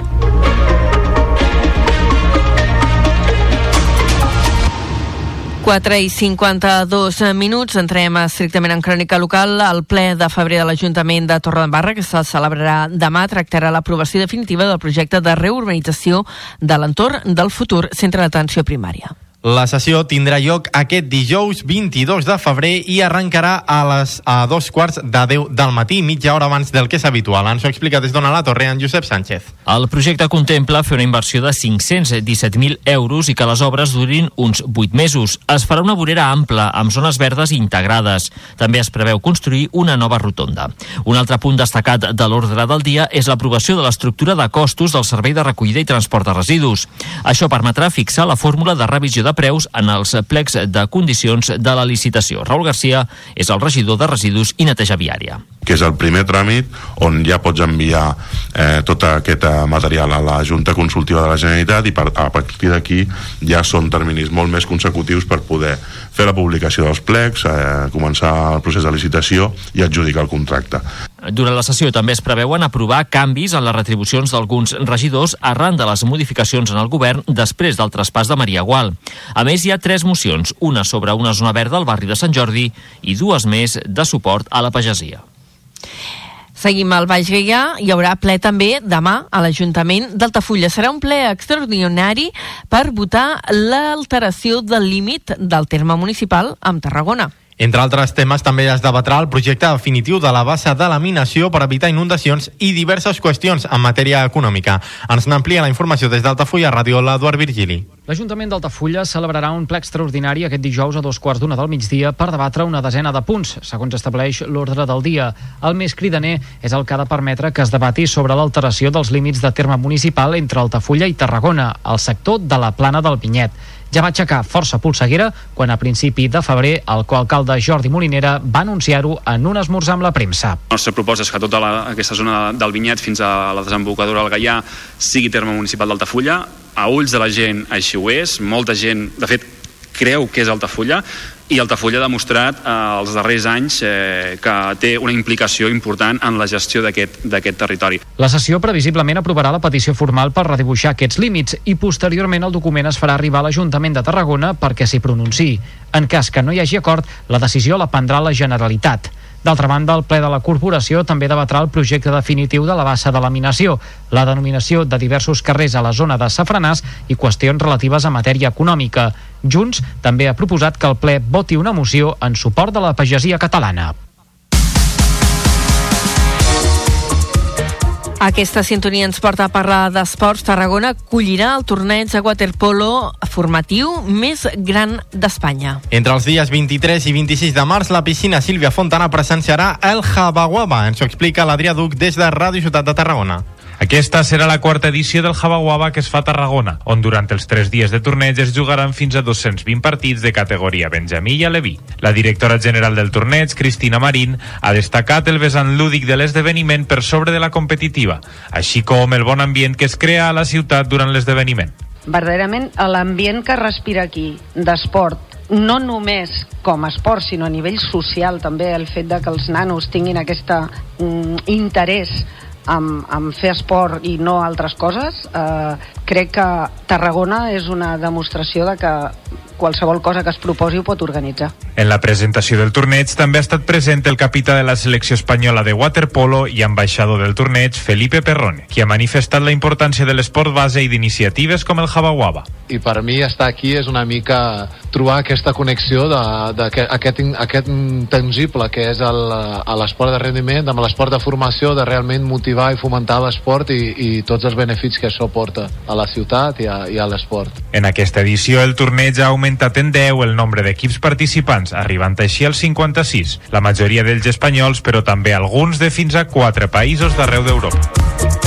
4 i 52 minuts. Entrem estrictament en crònica local. El ple de febrer de l'Ajuntament de Torredembarra, que se celebrarà demà, tractarà l'aprovació definitiva del projecte de reurbanització de l'entorn del futur centre d'atenció primària. La sessió tindrà lloc aquest dijous 22 de febrer i arrencarà a les a dos quarts de 10 del matí, mitja hora abans del que és habitual. Ens ho explica des d'Ona la Torre en Josep Sánchez. El projecte contempla fer una inversió de 517.000 euros i que les obres durin uns 8 mesos. Es farà una vorera ampla, amb zones verdes integrades. També es preveu construir una nova rotonda. Un altre punt destacat de l'ordre del dia és l'aprovació de l'estructura de costos del servei de recollida i transport de residus. Això permetrà fixar la fórmula de revisió de preus en els plecs de condicions de la licitació. Raül Garcia és el regidor de residus i neteja viària que és el primer tràmit on ja pots enviar eh, tot aquest eh, material a la Junta Consultiva de la Generalitat i per, a partir d'aquí ja són terminis molt més consecutius per poder fer la publicació dels plecs, eh, començar el procés de licitació i adjudicar el contracte. Durant la sessió també es preveuen aprovar canvis en les retribucions d'alguns regidors arran de les modificacions en el govern després del traspàs de Maria Gual. A més, hi ha tres mocions, una sobre una zona verda al barri de Sant Jordi i dues més de suport a la pagesia. Seguim al Baix Gaià, hi haurà ple també demà a l'Ajuntament d'Altafulla. Serà un ple extraordinari per votar l'alteració del límit del terme municipal amb Tarragona. Entre altres temes, també es debatrà el projecte definitiu de la bassa de laminació per evitar inundacions i diverses qüestions en matèria econòmica. Ens n'amplia la informació des d'Altafulla, Ràdio l'Eduard Virgili. L'Ajuntament d'Altafulla celebrarà un ple extraordinari aquest dijous a dos quarts d'una del migdia per debatre una desena de punts, segons estableix l'ordre del dia. El més cridaner és el que ha de permetre que es debati sobre l'alteració dels límits de terme municipal entre Altafulla i Tarragona, al sector de la plana del Vinyet ja va aixecar força polseguera quan a principi de febrer el coalcalde Jordi Molinera va anunciar-ho en un esmorzar amb la premsa. La nostra proposta és que tota la, aquesta zona del Vinyet fins a la desembocadura del Gaià sigui terme municipal d'Altafulla. A ulls de la gent així ho és. Molta gent, de fet, creu que és Altafulla i Altafulla ha demostrat eh, els darrers anys eh, que té una implicació important en la gestió d'aquest territori. La sessió previsiblement aprovarà la petició formal per redibuixar aquests límits i posteriorment el document es farà arribar a l'Ajuntament de Tarragona perquè s'hi pronunciï. En cas que no hi hagi acord, la decisió la prendrà la Generalitat. D'altra banda, el ple de la corporació també debatrà el projecte definitiu de la bassa de laminació, la denominació de diversos carrers a la zona de Safranàs i qüestions relatives a matèria econòmica. Junts també ha proposat que el ple voti una moció en suport de la pagesia catalana. Aquesta sintonia ens porta a parlar d'esports. Tarragona acollirà el torneig de waterpolo formatiu més gran d'Espanya. Entre els dies 23 i 26 de març, la piscina Sílvia Fontana presenciarà el Jabaguaba. Ens ho explica l'Adrià Duc des de Ràdio Ciutat de Tarragona. Aquesta serà la quarta edició del Jabaguaba que es fa a Tarragona, on durant els tres dies de torneig es jugaran fins a 220 partits de categoria Benjamí i Aleví. La directora general del torneig, Cristina Marín, ha destacat el vessant lúdic de l'esdeveniment per sobre de la competitiva, així com el bon ambient que es crea a la ciutat durant l'esdeveniment. Verdaderament l'ambient que respira aquí, d'esport, no només com a esport, sinó a nivell social també, el fet de que els nanos tinguin aquest mm, interès amb, amb fer esport i no altres coses, eh, crec que Tarragona és una demostració de que qualsevol cosa que es proposi ho pot organitzar. En la presentació del torneig també ha estat present el capità de la selecció espanyola de waterpolo i ambaixador del torneig, Felipe Perrone, qui ha manifestat la importància de l'esport base i d'iniciatives com el Jabaguaba. I per mi estar aquí és una mica trobar aquesta connexió d'aquest aquest tangible que és l'esport de rendiment amb l'esport de formació, de realment motivar i fomentar l'esport i, i tots els beneficis que això porta a la ciutat i a, i a l'esport. En aquesta edició el torneig ha augmentat en 10 el nombre d'equips participants, arribant així als 56, la majoria d'ells espanyols, però també alguns de fins a 4 països d'arreu d'Europa.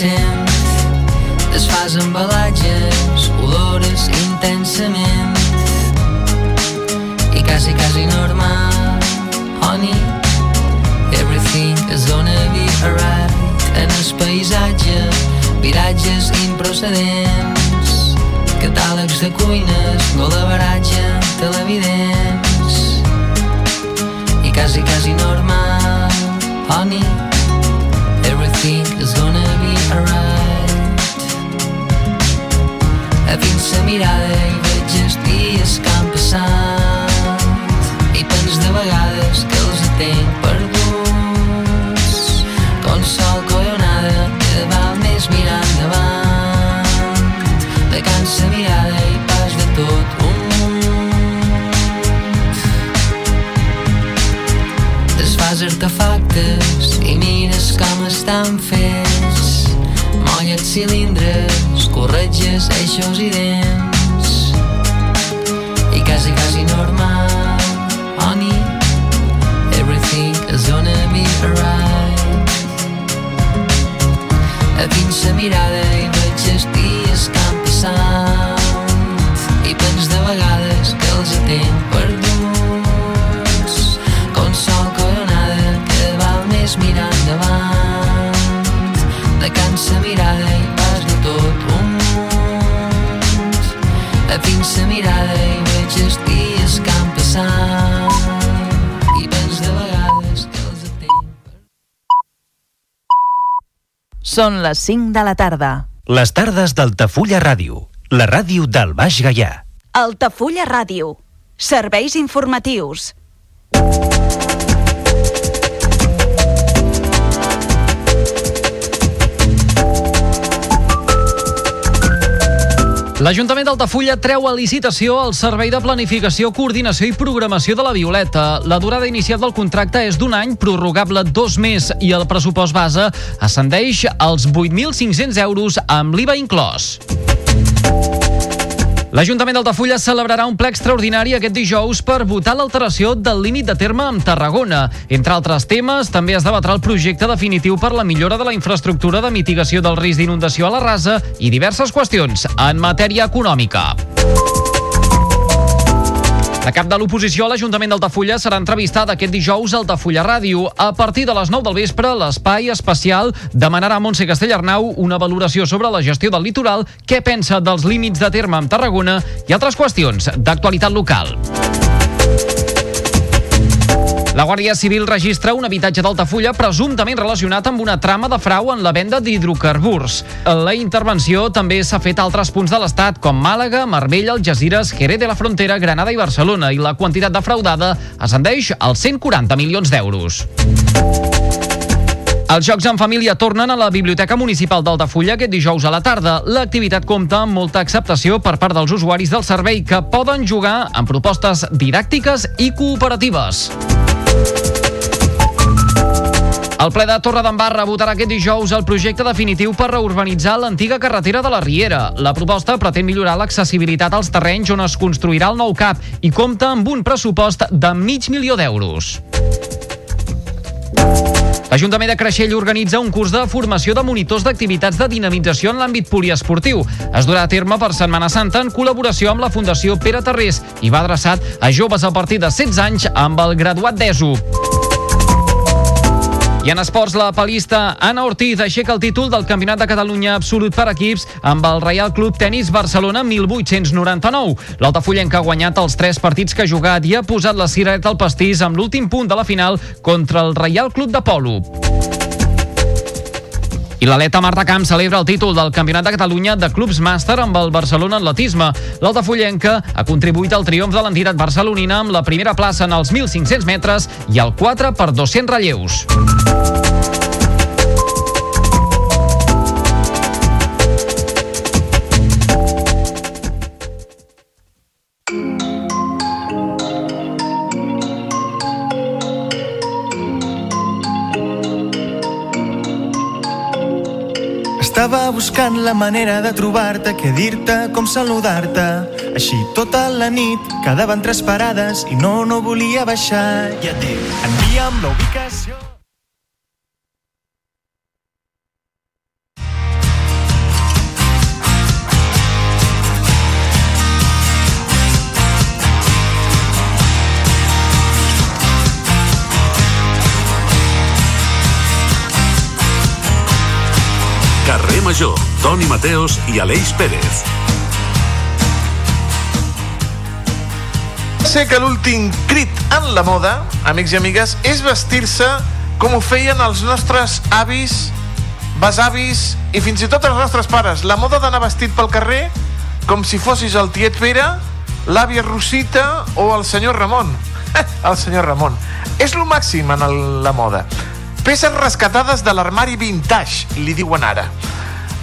70%. Desfàs embalatges, olores intensament. I quasi, quasi normal, honey. Everything is gonna be alright. En el paisatge, viratges improcedents. Catàlegs de cuines, golaveratge, televidents. I quasi, quasi normal, honey. Everything is gonna be alright. A dins la mirada i veig els dies que han passat i pens de vegades que els tenc perduts. Com sol collonada que val més mirar endavant. De cansa mirada i pas de tot un desfas artefactes i mires com estan fets. Molles cilindres corretges eixos i dents. I quasi quasi normal honey everything is gonna be alright. A dins la mirada i veig els dies que han passat i pens de vegades que els tenc perduts cansa mirada i pas de tot un munt a la mirada i veig els dies que han passat i pens de vegades que els Són les 5 de la tarda. Les tardes d'Altafulla Ràdio, la ràdio del Baix Gaià. Altafulla Ràdio. Serveis informatius. L'Ajuntament d'Altafulla treu a licitació el Servei de Planificació, Coordinació i Programació de la Violeta. La durada inicial del contracte és d'un any, prorrogable dos més, i el pressupost base ascendeix als 8.500 euros amb l'IVA inclòs. L'Ajuntament d'Altafulla celebrarà un ple extraordinari aquest dijous per votar l'alteració del límit de terme amb Tarragona. Entre altres temes, també es debatrà el projecte definitiu per la millora de la infraestructura de mitigació del risc d'inundació a la rasa i diverses qüestions en matèria econòmica. La cap de l'oposició a l'Ajuntament d'Altafulla serà entrevistada aquest dijous al Altafulla Ràdio. A partir de les 9 del vespre, l'espai especial demanarà a Montse Castellarnau una valoració sobre la gestió del litoral, què pensa dels límits de terme amb Tarragona i altres qüestions d'actualitat local. La Guàrdia Civil registra un habitatge d'Altafulla presumptament relacionat amb una trama de frau en la venda d'hidrocarburs. La intervenció també s'ha fet a altres punts de l'Estat, com Màlaga, Marbella, Algeciras, Jerez de la Frontera, Granada i Barcelona, i la quantitat defraudada ascendeix als 140 milions d'euros. Els Jocs en Família tornen a la Biblioteca Municipal d'Altafulla aquest dijous a la tarda. L'activitat compta amb molta acceptació per part dels usuaris del servei que poden jugar amb propostes didàctiques i cooperatives. El ple de Torredembarra votarà aquest dijous el projecte definitiu per reurbanitzar l'antiga carretera de la Riera. La proposta pretén millorar l'accessibilitat als terrenys on es construirà el nou CAP i compta amb un pressupost de mig milió d'euros. L'Ajuntament de Creixell organitza un curs de formació de monitors d'activitats de dinamització en l'àmbit poliesportiu. Es durà a terme per Setmana Santa en col·laboració amb la Fundació Pere Tarrés i va adreçat a joves a partir de 16 anys amb el graduat d'ESO. I en esports, la palista Anna Ortiz aixeca el títol del Campionat de Catalunya absolut per equips amb el Real Club Tenis Barcelona 1899. L'Altafullenca ha guanyat els tres partits que ha jugat i ha posat la cirereta al pastís amb l'últim punt de la final contra el Real Club de Polo. I l'aleta Marta Camp celebra el títol del Campionat de Catalunya de Clubs Màster amb el Barcelona Atletisme. L'altafullenca ha contribuït al triomf de l'entitat barcelonina amb la primera plaça en els 1.500 metres i el 4 per 200 relleus. Estava buscant la manera de trobar-te, què dir-te, com saludar-te. Així tota la nit quedaven tres parades i no, no volia baixar. Ja et dic, envia'm la ubicació. Toni Mateos i Aleix Pérez. Sé que l'últim crit en la moda, amics i amigues, és vestir-se com ho feien els nostres avis, besavis i fins i tot els nostres pares. La moda d'anar vestit pel carrer com si fossis el tiet Pere, l'àvia Rosita o el senyor Ramon. el senyor Ramon. És lo màxim en el, la moda. Peces rescatades de l'armari vintage, li diuen ara.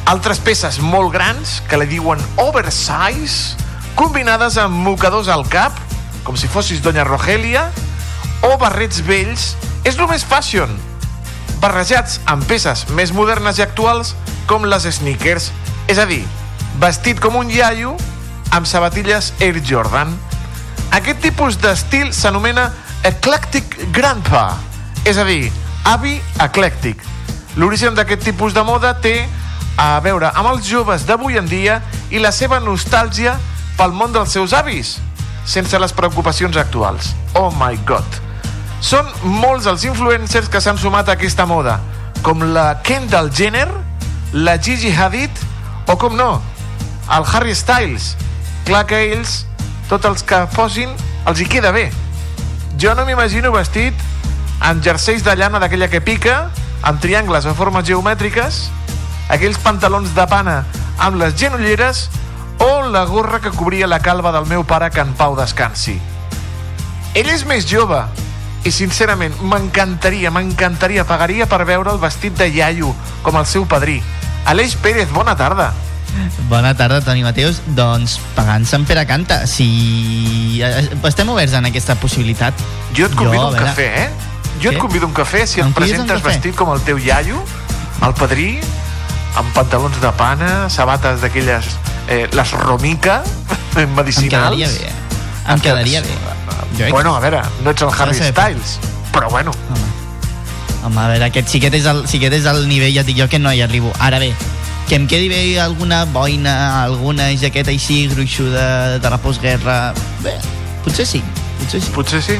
Altres peces molt grans, que li diuen oversize, combinades amb mocadors al cap, com si fossis Doña Rogelia, o barrets vells, és el més fashion. Barrejats amb peces més modernes i actuals, com les sneakers, és a dir, vestit com un iaio amb sabatilles Air Jordan. Aquest tipus d'estil s'anomena Eclectic Grandpa, és a dir, avi eclèctic. L'origen d'aquest tipus de moda té a veure amb els joves d'avui en dia i la seva nostàlgia pel món dels seus avis, sense les preocupacions actuals. Oh my god! Són molts els influencers que s'han sumat a aquesta moda, com la Kendall Jenner, la Gigi Hadid o, com no, el Harry Styles. Clar que ells, tots els que posin, els hi queda bé. Jo no m'imagino vestit amb jerseis de llana d'aquella que pica, amb triangles o formes geomètriques, aquells pantalons de pana amb les genolleres o la gorra que cobria la calva del meu pare que en pau descansi. Ell és més jove i sincerament m'encantaria, m'encantaria, pagaria per veure el vestit de iaio com el seu padrí. Aleix Pérez, bona tarda. Bona tarda, Toni Mateus. Doncs pagant Sant Pere canta. Si eh, estem oberts en aquesta possibilitat. Jo et convido a un veure- cafè, eh? Jo et Què? convido un cafè si et Em un presentes vestit com el teu iaio, el padrí, amb pantalons de pana, sabates d'aquelles, eh, les romica, medicinals. Em quedaria bé. Em quedaria bé. Jo Bueno, a veure, no ets el Harry Styles, però bueno. Home, a veure, aquest, si, aquest és el, si aquest és el nivell, ja et dic jo que no hi arribo. Ara bé, que em quedi bé alguna boina, alguna jaqueta així gruixuda de la postguerra... Bé, potser sí, potser sí. Potser sí.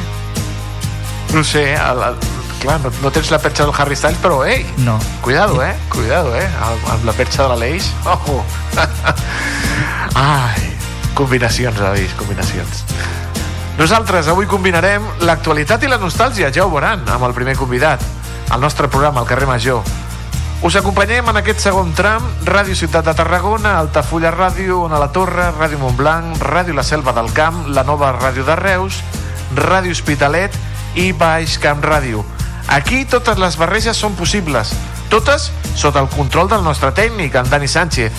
No sé, el, el, clar, no, no tens la perxa del Harry Styles, però ei, No. cuidado, eh? Cuidado, eh? Amb, amb la perxa de l'Aleix. Ojo! Ai, combinacions, avis, combinacions. Nosaltres avui combinarem l'actualitat i la nostàlgia, ja ho veuran, amb el primer convidat, al nostre programa, al carrer Major. Us acompanyem en aquest segon tram, Ràdio Ciutat de Tarragona, Altafulla Ràdio, Ona la Torre, Ràdio Montblanc, Ràdio La Selva del Camp, la nova Ràdio de Reus, Ràdio Hospitalet i Baix Camp Ràdio. Aquí totes les barreges són possibles, totes sota el control del nostre tècnic, en Dani Sánchez.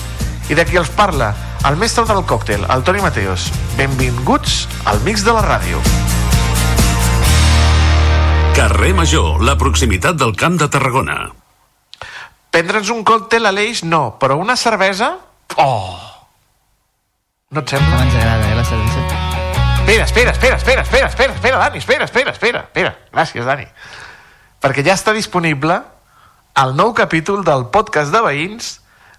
I de qui els parla? El mestre del còctel, el Toni Mateos. Benvinguts al mix de la ràdio. Carrer Major, la proximitat del Camp de Tarragona. Prendre'ns un còctel a l'eix, no, però una cervesa... Oh! No et sembla? Ens agrada, eh, la cervesa. Espera, espera, espera, espera, espera, espera, espera, Dani, espera, espera, espera, espera. Gràcies, Dani. Perquè ja està disponible el nou capítol del podcast de veïns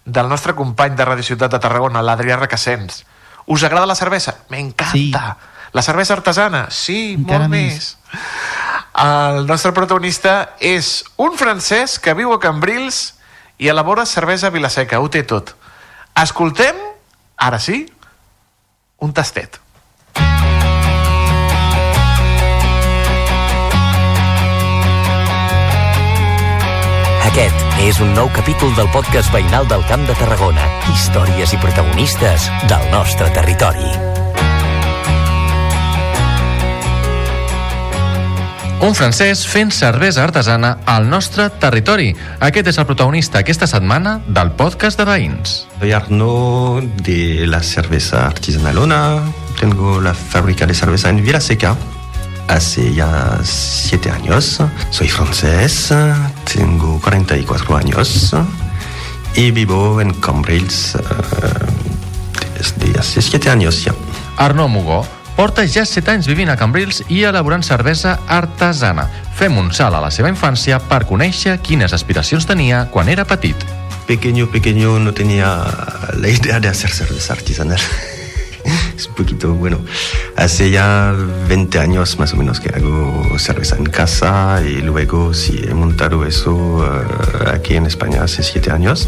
del nostre company de Radio Ciutat de Tarragona, l'Adrià Requesens. Us agrada la cervesa? M'encanta. Sí. La cervesa artesana? Sí, Encara molt més. El nostre protagonista és un francès que viu a Cambrils i elabora cervesa a Vilaseca, ho té tot. Escoltem, ara sí, un tastet. Aquest és un nou capítol del podcast veïnal del Camp de Tarragona. Històries i protagonistes del nostre territori. Un francès fent cervesa artesana al nostre territori. Aquest és el protagonista aquesta setmana del podcast de veïns. Soy Arnaud de la cerveza artesanalona. Tengo la fábrica de cerveza en Vilaseca hace ya siete años. Soy francés, tengo 44 años y vivo en Cambrils eh, desde hace siete años ya. Arnaud Mugó porta ja 7 anys vivint a Cambrils i elaborant cervesa artesana. Fem un salt a la seva infància per conèixer quines aspiracions tenia quan era petit. Pequeño, pequeño no tenía la idea de hacer cerveza artesanal. es un poquito, bueno, hace ya 20 años más o menos que hago cerveza en casa y luego sí he montado eso eh, aquí en España hace 7 años.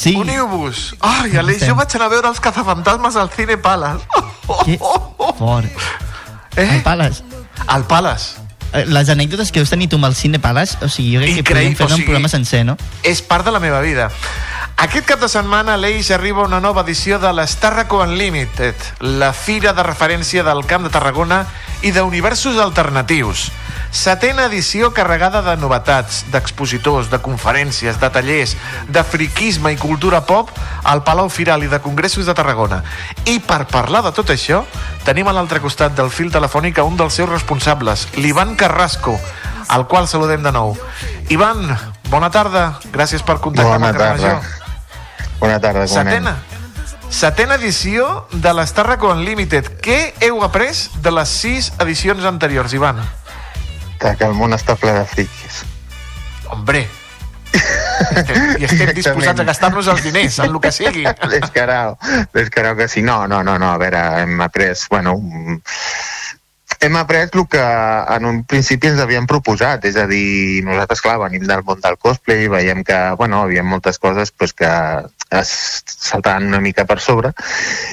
Sí. Uniu-vos! Ai, Aleix, jo vaig anar a veure els cazafantasmes al Cine Palace. Que fort. Eh? El Palace. Al Palace. Eh, Les anècdotes que heu tenit tu amb el Cine Palace, o sigui, jo crec que Increïble, podríem fer o un sigui- programa sencer, no? És part de la meva vida. Aquest cap de setmana a l'Eix arriba una nova edició de l'Starraco Unlimited, la fira de referència del Camp de Tarragona i d'universos alternatius. Setena edició carregada de novetats, d'expositors, de conferències, de tallers, de friquisme i cultura pop al Palau Firal i de Congressos de Tarragona. I per parlar de tot això, tenim a l'altre costat del fil telefònic a un dels seus responsables, l'Ivan Carrasco, al qual saludem de nou. Ivan, bona tarda, gràcies per contactar Bona amb el tarda. Major. Bona tarda, com anem? Setena. Setena edició de l'Starraco Unlimited. Què heu après de les sis edicions anteriors, Ivan? Que, que el món està ple de friquis. Hombre, i estem disposats a gastar-nos els diners en el que sigui. Descarau, descarau que sí. No, no, no, no, a veure, hem après, bueno, hem après el que en un principi ens havíem proposat, és a dir, nosaltres, clar, venim del món del cosplay, veiem que, bueno, hi havia moltes coses pues, que es saltaven una mica per sobre,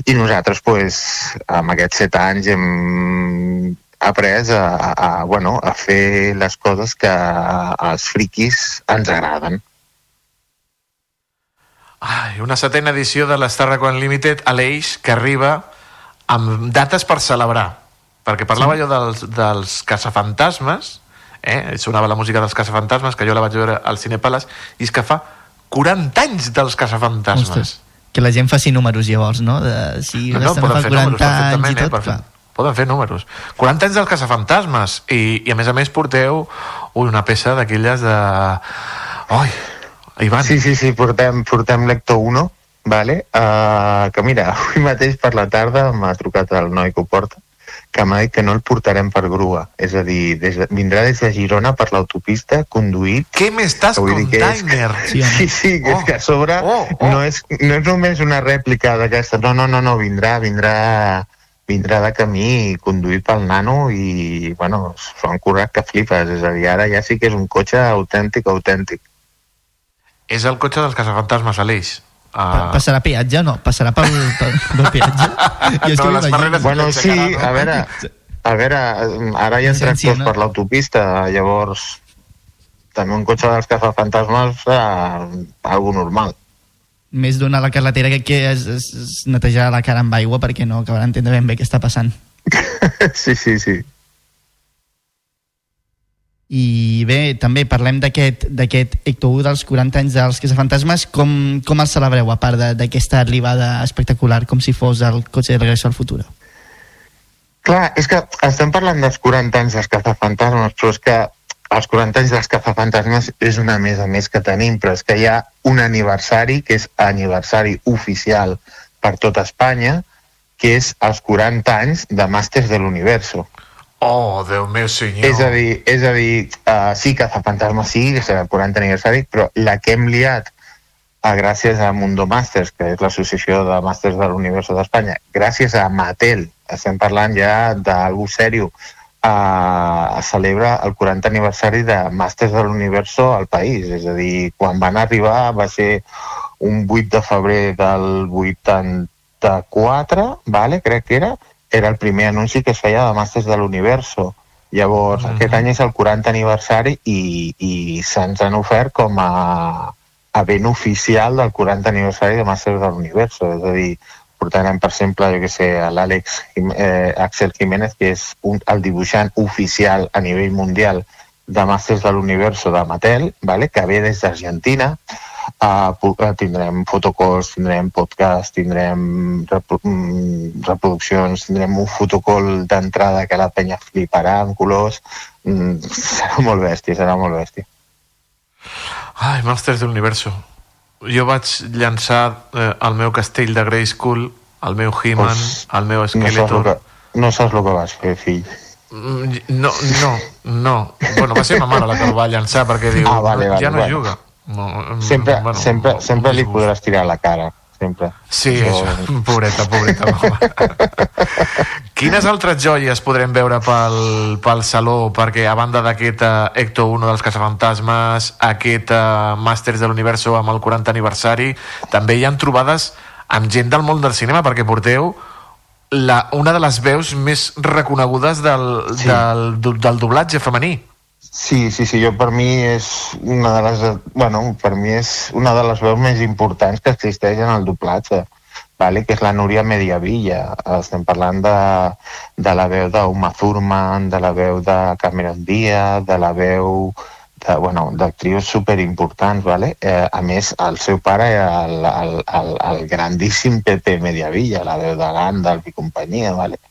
i nosaltres, pues, amb aquests set anys hem après a, a, a, bueno, a fer les coses que als friquis ens agraden. Ai, una setena edició de l'Starraco Unlimited a l'Eix que arriba amb dates per celebrar. Perquè parlava sí. jo dels, dels caçafantasmes, eh? sonava la música dels caçafantasmes, que jo la vaig veure al Cine Palace, i és que fa 40 anys dels caçafantasmes. Ostres, que la gent faci números llavors, no? De, si No, no, poden fer 40 números anys i perfectament, eh? tot, fer, clar. Poden fer números. 40 anys dels caçafantasmes i, i a més a més porteu ui, una peça d'aquelles de... Oi, Ivan. Sí, sí, sí, portem, portem Lecto 1, vale? Uh, que mira, avui mateix per la tarda m'ha trucat el noi que ho porta, que m'ha dit que no el portarem per grua. És a dir, des de, vindrà des de Girona per l'autopista, conduït... Què m'estàs que és- Sí, sí, sí, que és que a sobre No, és, no és només una rèplica d'aquesta, no, no, no, no, vindrà, vindrà vindrà de camí conduït pel nano i, bueno, s'ho han currat que flipes, és a dir, ara ja sí que és un cotxe autèntic, autèntic. És el cotxe dels caçafantasmes, Aleix. Uh, Passarà peatge o no? Passarà pel, pel, pel peatge? Jo és que m'imagino. Bueno, sí, a veure, a veure, ara hi ha tractors no? per l'autopista, llavors també un cotxe dels caçafantasmes eh, algo normal. Més d'una a la carretera que, que es, es, es netejarà la cara amb aigua perquè no acabarà d'entendre ben bé què està passant. sí, sí, sí. I bé, també parlem d'aquest d'aquest Hector 1 dels 40 anys dels Caçafantasmes. Com, com el celebreu, a part d'aquesta arribada espectacular, com si fos el cotxe de regreso al futur? Clar, és que estem parlant dels 40 anys dels cazafantasmes, però és que els 40 anys dels cazafantasmes és una més a més que tenim, però és que hi ha un aniversari, que és aniversari oficial per tot Espanya, que és els 40 anys de Màsters de l'Universo. Oh, Déu meu senyor. És a dir, és a dir uh, sí que Fantasma sí, que serà el 40 aniversari, però la que hem liat a, gràcies a Mundo Masters, que és l'associació de màsters de l'Univers d'Espanya, gràcies a Mattel, estem parlant ja d'algú sèrio, es celebra el 40 aniversari de Màsters de l'Univers al país. És a dir, quan van arribar va ser un 8 de febrer del 84, vale, crec que era, era el primer anunci que es feia de Màsters de l'Universo. Llavors, uh -huh. aquest any és el 40 aniversari i, i se'ns han ofert com a, a ben oficial del 40 aniversari de Màsters de l'Universo. És a dir, portarem, per exemple, jo que sé, l'Àlex eh, Axel Jiménez, que és un, el dibuixant oficial a nivell mundial de Màsters de l'Universo de Mattel, vale? que ve des d'Argentina, Uh, tindrem fotocalls, tindrem podcast, tindrem repro mm, reproduccions, tindrem un fotocall d'entrada que la penya fliparà en colors. Mm, serà molt bèstia, serà molt bèstia. Ai, Masters de l'Universo. Jo vaig llançar eh, el meu castell de Grayskull, el meu He-Man, Pues, el meu No saps, el Skeletor... que, no saps el que vas fer, fill. Mm, No, no, no. Bueno, va ser ma mare la que el va llançar perquè diu, Ah, vale, vale, ja no bueno. juga. No, mm, Sempre, bueno, sempre, sempre li podràs tirar la cara. Sempre. Sí, Això- això, pobreta, pobreta. mama. Quines altres joies podrem veure pel, pel saló? Perquè a banda d'aquest uh, Ecto 1 dels Caçafantasmes, aquest uh, Màsters de l'Universo amb el 40 aniversari, també hi han trobades amb gent del món del cinema, perquè porteu la, una de les veus més reconegudes del, Sí. del, del, del doblatge femení. Sí, sí, sí, jo per mi és una de les, bueno, per mi és una de les veus més importants que existeix en el doblatge, vale? que és la Núria Mediavilla. Estem parlant de, de la veu d'Uma Thurman, de la veu de Cameron Diaz, de la veu de, bueno, d'actrius superimportants, vale? eh, a més, el seu pare era el, el, el, el grandíssim Pepe Mediavilla, la veu de Gandalf i companyia, vale?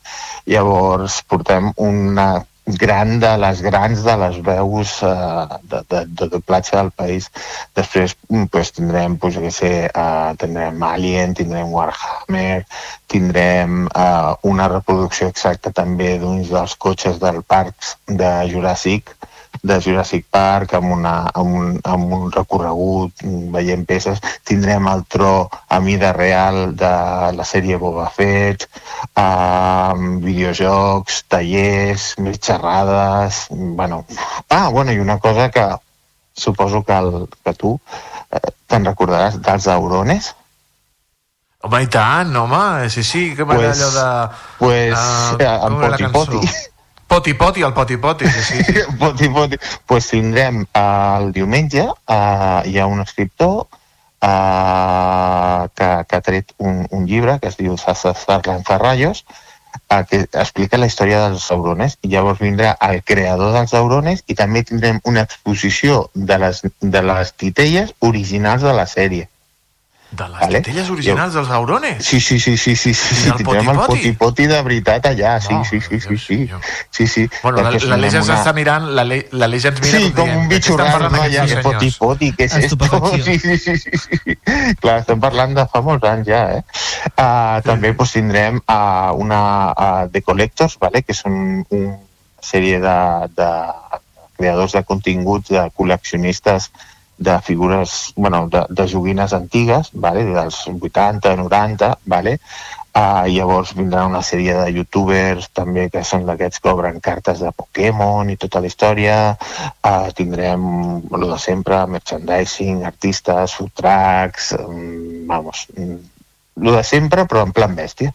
Llavors portem una gran de les grans de les veus eh, de, de, de doblatge del país. Després mm, pues, tindrem, pues, què sé, eh, tindrem Alien, tindrem Warhammer, tindrem eh, una reproducció exacta també d'uns dels cotxes del parc de Jurassic, de Jurassic Park amb, una, amb, un, amb un recorregut veient peces tindrem el tro a mida real de la sèrie Boba Fett uh, videojocs tallers, més xerrades bueno, ah, bueno, i una cosa que suposo que, el, que tu eh, te'n recordaràs dels aurones Home, i tant, home, sí, sí, que m'agrada Pues- allò de... pues, eh, la Poti? Poti. Poti Poti, el Poti Poti, sí, sí. sí. poti, poti. Pues tindrem eh, el diumenge, eh, hi ha un escriptor eh, que, que ha tret un, un llibre que es diu Sassan Ferrallos, eh, que explica la història dels aurones i llavors vindrà el creador dels aurones i també tindrem una exposició de les, de les titelles originals de la sèrie. De les vale? titelles originals dels aurones? Sí, sí, sí, sí, sí, sí, sí. tindrem el poti-poti? poti-poti de veritat allà, sí, No, sí, sí, sí, sí, sí, sí. Bueno, la, Perquè la Leia tindrem una- s'està mirant, la, Le, la Leia ens mira Sí, com dient, un "De què bitxo raro, no? dos que senyors?" poti, poti, què és esto? Sí, sí, sí, sí, sí. Clar, estem parlant de fa molts anys ja, eh? Uh, també pues, tindrem uh, una uh, de Collectors, vale? que són una sèrie de, de creadors de continguts, de col·leccionistes de figures, bueno, de, de joguines antigues, vale? dels 80, 90, vale? Uh, llavors vindrà una sèrie de youtubers també que són d'aquests que obren cartes de Pokémon i tota la història. Uh, tindrem el de sempre, merchandising, artistes, food trucks, um, vamos, mm, lo de sempre però en plan bèstia.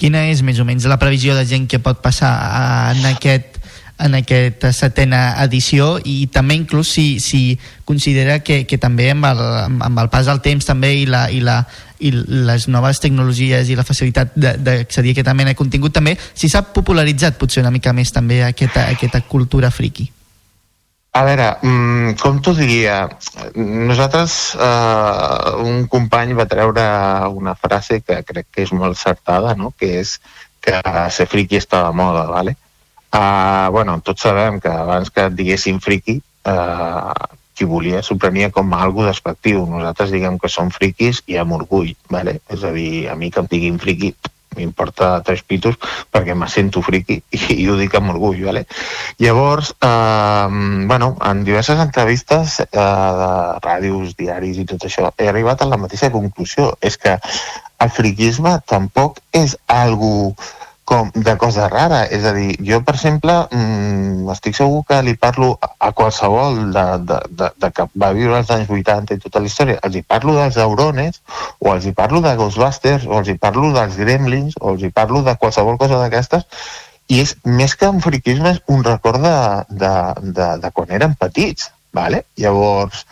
Quina és més o menys la previsió de gent que pot passar en aquest en aquesta setena edició i també inclús si, si considera que, que també amb el, amb el pas del temps també i, la, i, la, i les noves tecnologies i la facilitat d'accedir a aquesta mena de contingut també, si s'ha popularitzat potser una mica més també aquesta, aquesta cultura friki. A veure, mm, com t'ho diria? Nosaltres, eh, un company va treure una frase que crec que és molt certada, no? que és que ser friqui està de moda, ¿vale? Uh, bueno, tots sabem que abans que et diguessin friqui, uh, qui volia s'ho prenia com a algo despectiu. Nosaltres diguem que som friquis i amb orgull, ¿vale? És a dir, a mi que em diguin friqui m'importa tres pitos perquè me sento friqui i, i ho dic amb orgull, ¿vale? Llavors, eh, bueno, en diverses entrevistes eh, de ràdios, diaris i tot això, he arribat a la mateixa conclusió. És que el friquisme tampoc és algo com de cosa rara. És a dir, jo, per exemple, mm, estic segur que li parlo a- qualsevol de, de, de, de que va viure als anys 80 i tota la història. Els hi parlo dels Aurones, o els hi parlo de Ghostbusters, o els hi parlo dels Gremlins, o els hi parlo de qualsevol cosa d'aquestes, i és més que un friquisme, és un record de, de, de, de quan érem petits, vale? Llavors,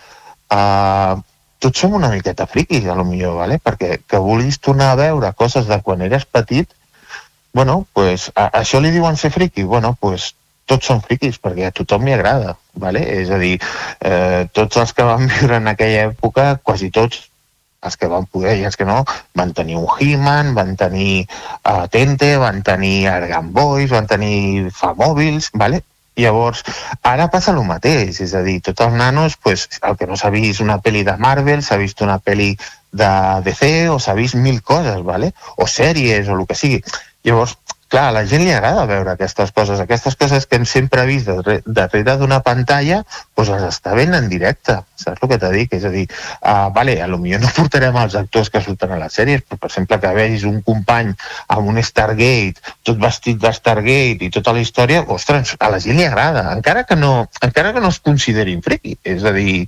uh, tots som una miqueta friquis, a lo millor, vale? perquè que vulguis tornar a veure coses de quan eres petit, bueno, pues, a, això li diuen ser friqui? Bueno, pues, tots són friquis, perquè a tothom li agrada, vale? és a dir, eh, tots els que van viure en aquella època, quasi tots, els que van poder i els que no, van tenir un He-Man, van tenir uh, Tente, van tenir Argan Boys, van tenir Famòbils, vale? Llavors, ara passa el mateix, és a dir, tots els nanos, pues, el que no s'ha vist una pel·li de Marvel, s'ha vist una pel·li de DC o s'ha vist mil coses, vale? o sèries o el que sigui. Llavors, clar, a la gent li agrada veure aquestes coses, aquestes coses que hem sempre vist darrere, d'una pantalla, doncs les està veient en directe, saps el que t'he dit? És a dir, uh, vale, a lo millor no portarem els actors que surten a les sèries, però per exemple que vegis un company amb un Stargate, tot vestit de Stargate i tota la història, ostres, a la gent li agrada, encara que no, encara que no es considerin friqui, és a dir,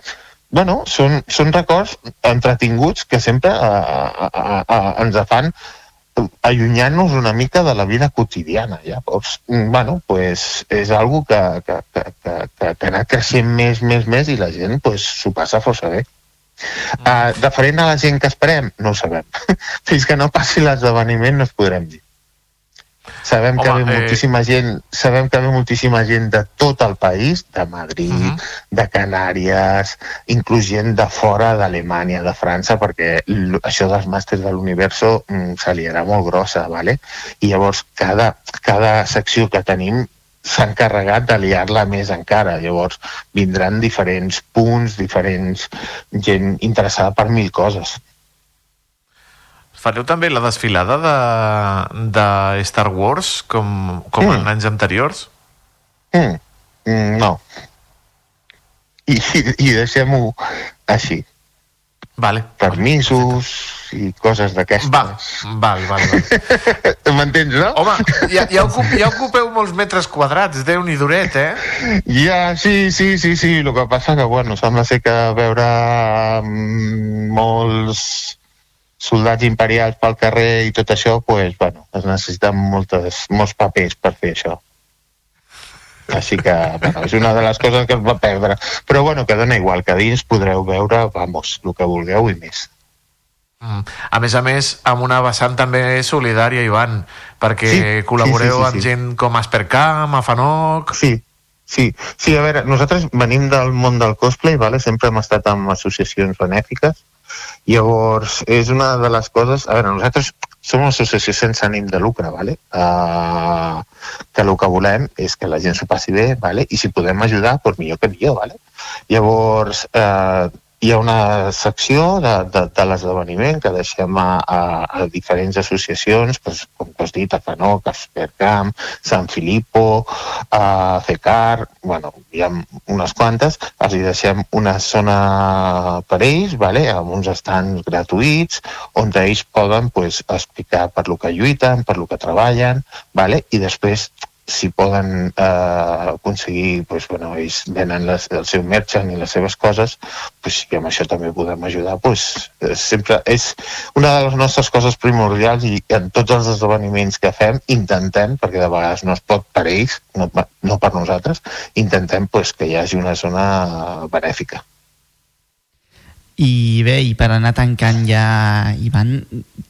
bueno, són, són records entretinguts que sempre uh, uh, uh, ens fan allunyant-nos una mica de la vida quotidiana. Llavors, mm, bueno, pues, és algo que, que, que, que, que, que ha anat creixent més, més, més i la gent pues, s'ho passa força bé. Uh, diferent a la gent que esperem, no ho sabem. Fins que no passi l'esdeveniment no es podrem dir. Sabem que Home, ve eh, moltíssima gent, sabem que ve moltíssima gent de tot el país, de Madrid, uh -huh. de Canàries, inclús gent de fora d'Alemanya, de França, perquè això dels màsters de l'Universo mm, se li era molt grossa, ¿vale? i llavors cada, cada secció que tenim s'ha encarregat de liar-la més encara. Llavors vindran diferents punts, diferents gent interessada per mil coses. Fareu també la desfilada de, de Star Wars, com, com Mm. en anys anteriors? Mm, mm, no. I, i, i deixem-ho així. Vale. Permisos i coses d'aquestes. Va, val, val, val. M'entens, no? Home, ja, ja, ocup, ja ocupeu molts metres quadrats, déu nhi duret, eh? Ja, sí, sí, sí, sí. El que passa que, bueno, sembla ser que veure mm, molts soldats imperials pel carrer i tot això, pues, bueno, es necessiten moltes, molts papers per fer això. Així que, bueno, és una de les coses que es va perdre. Però, bueno, que dona igual, que dins podreu veure, vamos, el que vulgueu i més. Mm. A més a més, amb una vessant també solidària, Ivan, perquè Sí, col·laboreu sí, sí, sí, amb sí. gent com Aspercam, Afanoc... Sí, sí. Sí, a veure, nosaltres venim del món del cosplay, vale? sempre hem estat amb associacions benèfiques, llavors és una de les coses... A veure, nosaltres som una associació sense ànim de lucre, vale? Uh, que el que volem és que la gent s'ho passi bé, vale? i si podem ajudar, doncs millor que millor. Vale? Llavors, eh, hi ha una secció de, de, de l'esdeveniment que deixem a, a, a diferents associacions, doncs, com tu has dit, Afanoc, Aspercam, San Filippo, a FECAR, bueno, hi ha unes quantes, els hi deixem una zona per ells, vale? amb uns estants gratuïts, on ells poden pues, explicar per lo que lluiten, per lo que treballen, vale? i després si poden eh, aconseguir, pues, bueno, ells venen les, el seu merchant i les seves coses, pues, si amb això també podem ajudar, pues, eh, sempre és una de les nostres coses primordials i en tots els esdeveniments que fem intentem, perquè de vegades no es pot per ells, no, no per nosaltres, intentem pues, que hi hagi una zona benèfica. I bé, i per anar tancant ja, Ivan,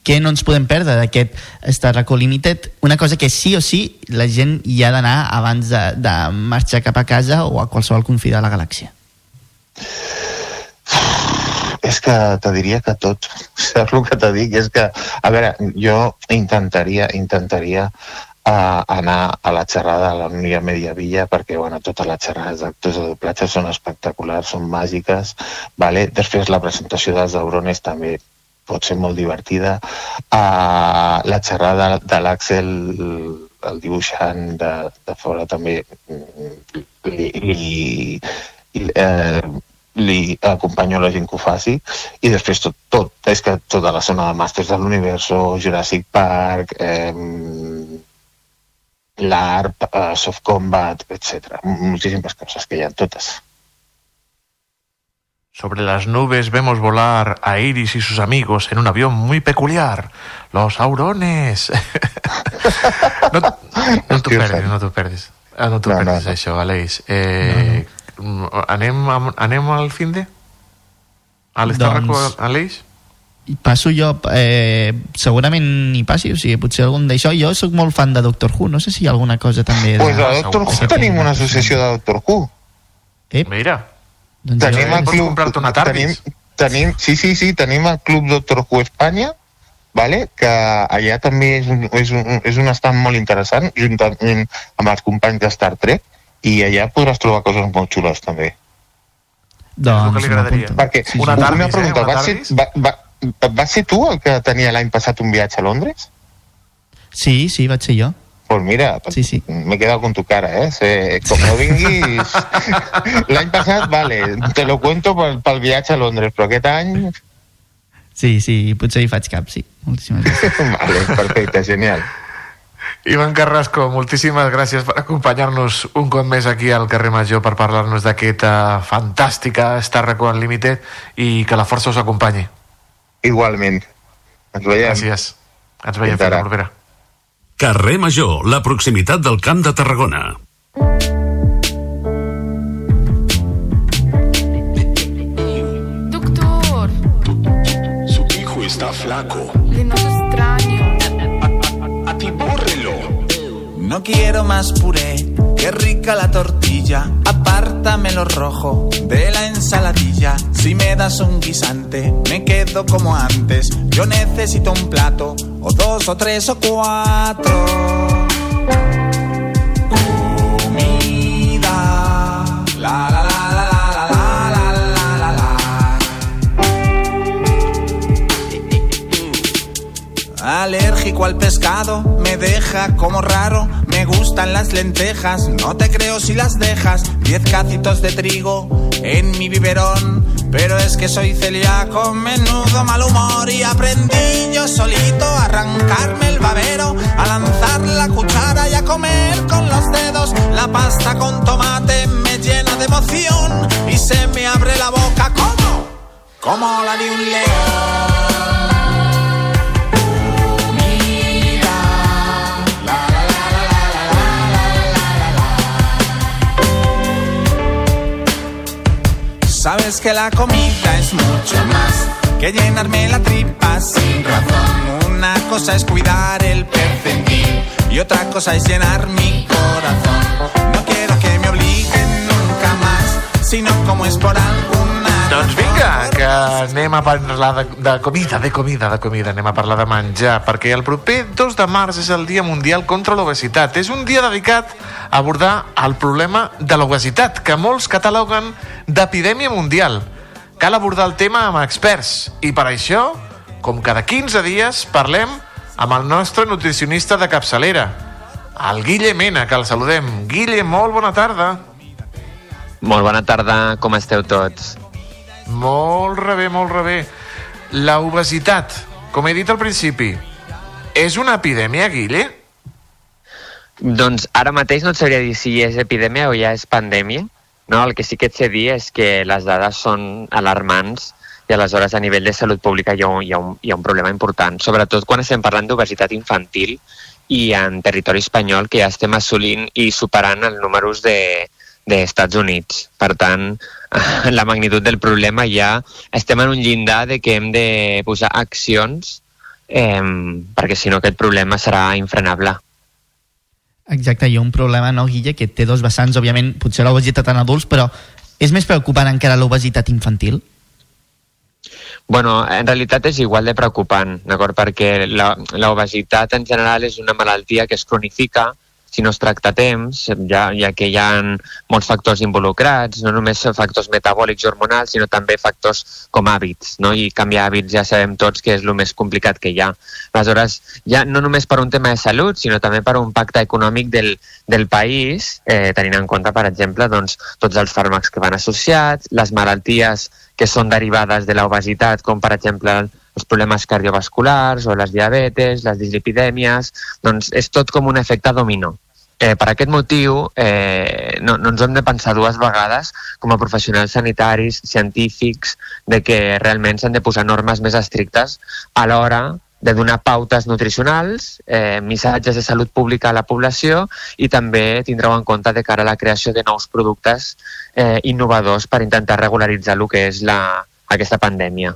què no ens podem perdre d'aquest Star Record Limited? Una cosa que sí o sí la gent hi ha d'anar abans de, de marxar cap a casa o a qualsevol confí de la galàxia. És que te diria que tot, saps el que te dic? És que, a veure, jo intentaria, intentaria uh, anar a la xerrada de la Mediavilla perquè, bueno, totes les xerrades d'actors de doblatge són espectaculars, són màgiques, vale? després la presentació dels Aurones també pot ser molt divertida. Uh, la xerrada de l'Àxel, el dibuixant de, de fora també li, li, eh, li acompanyo la gent que ho faci i després tot, tot, és que tota la zona de Masters de l'Universo, Jurassic Park, eh, l'ARP, eh, Soft Combat, etc. Moltíssimes coses que ha totes. Sobre las nubes vemos volar a Iris y sus amigos en un avión muy peculiar. Los aurones. no no t'ho perdis, no t'ho perdis. Ah, no t'ho No, no, perdis, no. això, Aleix. Eh, anem, a, anem al fin de? A l'Estarraco, Doncs- Aleix? Passo jo, eh, segurament hi passi, o sigui, potser algun d'això. Jo sóc molt fan de Doctor Who, no sé si hi ha alguna cosa també... De... Pues a Doctor Who tenim una associació de Doctor Who. Eh? Mira. Doncs tenim jo- el club, comprar-te una tenim, tenim, sí, sí, sí, tenim el Club Doctor Who Espanya, vale? que allà també és un, és un, és un estat molt interessant, juntament amb els companys de Star Trek, i allà podràs trobar coses molt xules també. Doncs, li agradaria. Perquè, Sí, sí. una, TARDIS, pregunta, eh? Una va, ser, va, va, va ser tu el que tenia l'any passat un viatge a Londres? Sí, sí, vaig ser jo. Pues mira, Sí, sí. me he quedado con tu cara, ¿eh? Se, com no vinguis... L'any passat, vale, te lo cuento pel, pel viatge a Londres, però aquest any... Sí, sí, potser hi faig cap, sí. Moltíssimes gràcies. Vale, perfecte, genial. Ivan Carrasco, moltíssimes gràcies per acompanyar-nos un cop més aquí al carrer Major per parlar-nos d'aquesta fantàstica Star Trek Unlimited i que la força us acompanyi. Igualment. Ens veiem. Gràcies. Ens veiem Fins la propera. Carrer Major, la proximitat del Camp de Tarragona. Doctor, Su hijo está flaco. le noto extraño. Atibórrelo. No quiero más puré, Qué rica la tortilla, apártame lo rojo de la ensaladilla. Si me das un guisante, me quedo como antes. Yo necesito un plato, o dos, o tres, o cuatro. Comida, la la la. Alérgico al pescado, me deja como raro me gustan las lentejas, no te creo si las dejas. Diez cacitos de trigo en mi biberón. Pero es que soy celíaco, menudo mal humor. Y aprendí yo solito a arrancarme el babero, a lanzar la cuchara y a comer con los dedos. La pasta con tomate me llena de emoción y se me abre la boca como, como la de un león. Sabes que la comida es mucho más que llenarme la tripa sin razón. Una cosa es cuidar el percentil y otra cosa es llenar mi corazón. No quiero que me obliguen nunca más, sino como es por alguna Doncs vinga, que anem a parlar de, de comida, de comida, de comida, anem a parlar de menjar, perquè el proper 2 de març és el Dia Mundial contra l'Obesitat. És un dia dedicat a abordar el problema de l'obesitat, que molts cataloguen d'epidèmia mundial. Cal abordar el tema amb experts, i per això, com cada 15 dies, parlem amb el nostre nutricionista de capçalera, el Guille Mena, que el saludem. Guille, molt bona tarda. Molt bona tarda, com esteu tots? Molt rebé, molt rebé. La obesitat, com he dit al principi, és una epidèmia, Guille? Doncs ara mateix no et sabria dir si és epidèmia o ja és pandèmia. No? El que sí que et sé dir és que les dades són alarmants i aleshores a nivell de salut pública hi ha un, hi ha un, hi ha un problema important, sobretot quan estem parlant d'obesitat infantil i en territori espanyol que ja estem assolint i superant els números de, dels Estats Units. Per tant, la magnitud del problema ja estem en un llindar de que hem de posar accions eh, perquè si no aquest problema serà infrenable. Exacte, hi ha un problema, no, Guille, que té dos vessants, òbviament, potser l'obesitat en adults, però és més preocupant encara l'obesitat infantil? Bueno, en realitat és igual de preocupant, d'acord? Perquè l'obesitat en general és una malaltia que es cronifica si no es tracta a temps, ja, ja que hi ha molts factors involucrats, no només factors metabòlics i hormonals, sinó també factors com hàbits, no? i canviar hàbits ja sabem tots que és el més complicat que hi ha. Aleshores, ja no només per un tema de salut, sinó també per un pacte econòmic del, del país, eh, tenint en compte, per exemple, doncs, tots els fàrmacs que van associats, les malalties que són derivades de l'obesitat, com per exemple els problemes cardiovasculars o les diabetes, les dislipidèmies, doncs és tot com un efecte dominó. Eh, per aquest motiu, eh, no, no ens hem de pensar dues vegades com a professionals sanitaris, científics, de que realment s'han de posar normes més estrictes a l'hora de donar pautes nutricionals, eh, missatges de salut pública a la població i també tindreu en compte de cara a la creació de nous productes eh, innovadors per intentar regularitzar el que és la, aquesta pandèmia.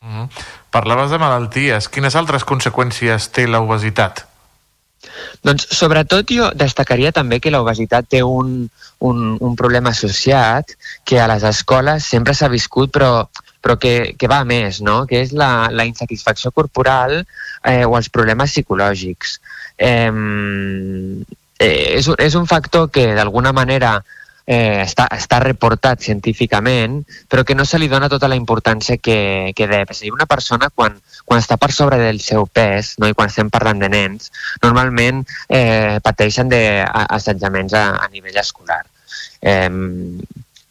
Mm -hmm. Parlaves de malalties. Quines altres conseqüències té l'obesitat? Doncs sobretot jo destacaria també que l'obesitat té un, un, un problema associat que a les escoles sempre s'ha viscut però, però que, que va a més, no? que és la, la insatisfacció corporal eh, o els problemes psicològics. Eh, eh, és, és un factor que d'alguna manera eh, està, està reportat científicament, però que no se li dona tota la importància que, que deu. És a dir, una persona quan, quan està per sobre del seu pes, no? i quan estem parlant de nens, normalment eh, pateixen d'assetjaments a, a nivell escolar. Eh,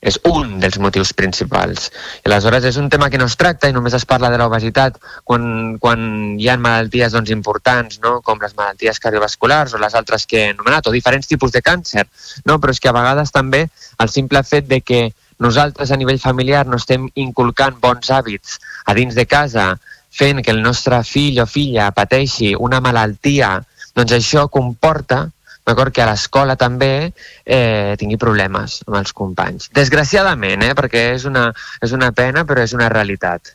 és un dels motius principals. I aleshores és un tema que no es tracta i només es parla de l'obesitat quan, quan hi ha malalties doncs, importants, no? com les malalties cardiovasculars o les altres que he anomenat, o diferents tipus de càncer. No? Però és que a vegades també el simple fet de que nosaltres a nivell familiar no estem inculcant bons hàbits a dins de casa, fent que el nostre fill o filla pateixi una malaltia, doncs això comporta d'acord que a l'escola també eh, tingui problemes amb els companys. Desgraciadament, eh, perquè és una, és una pena, però és una realitat.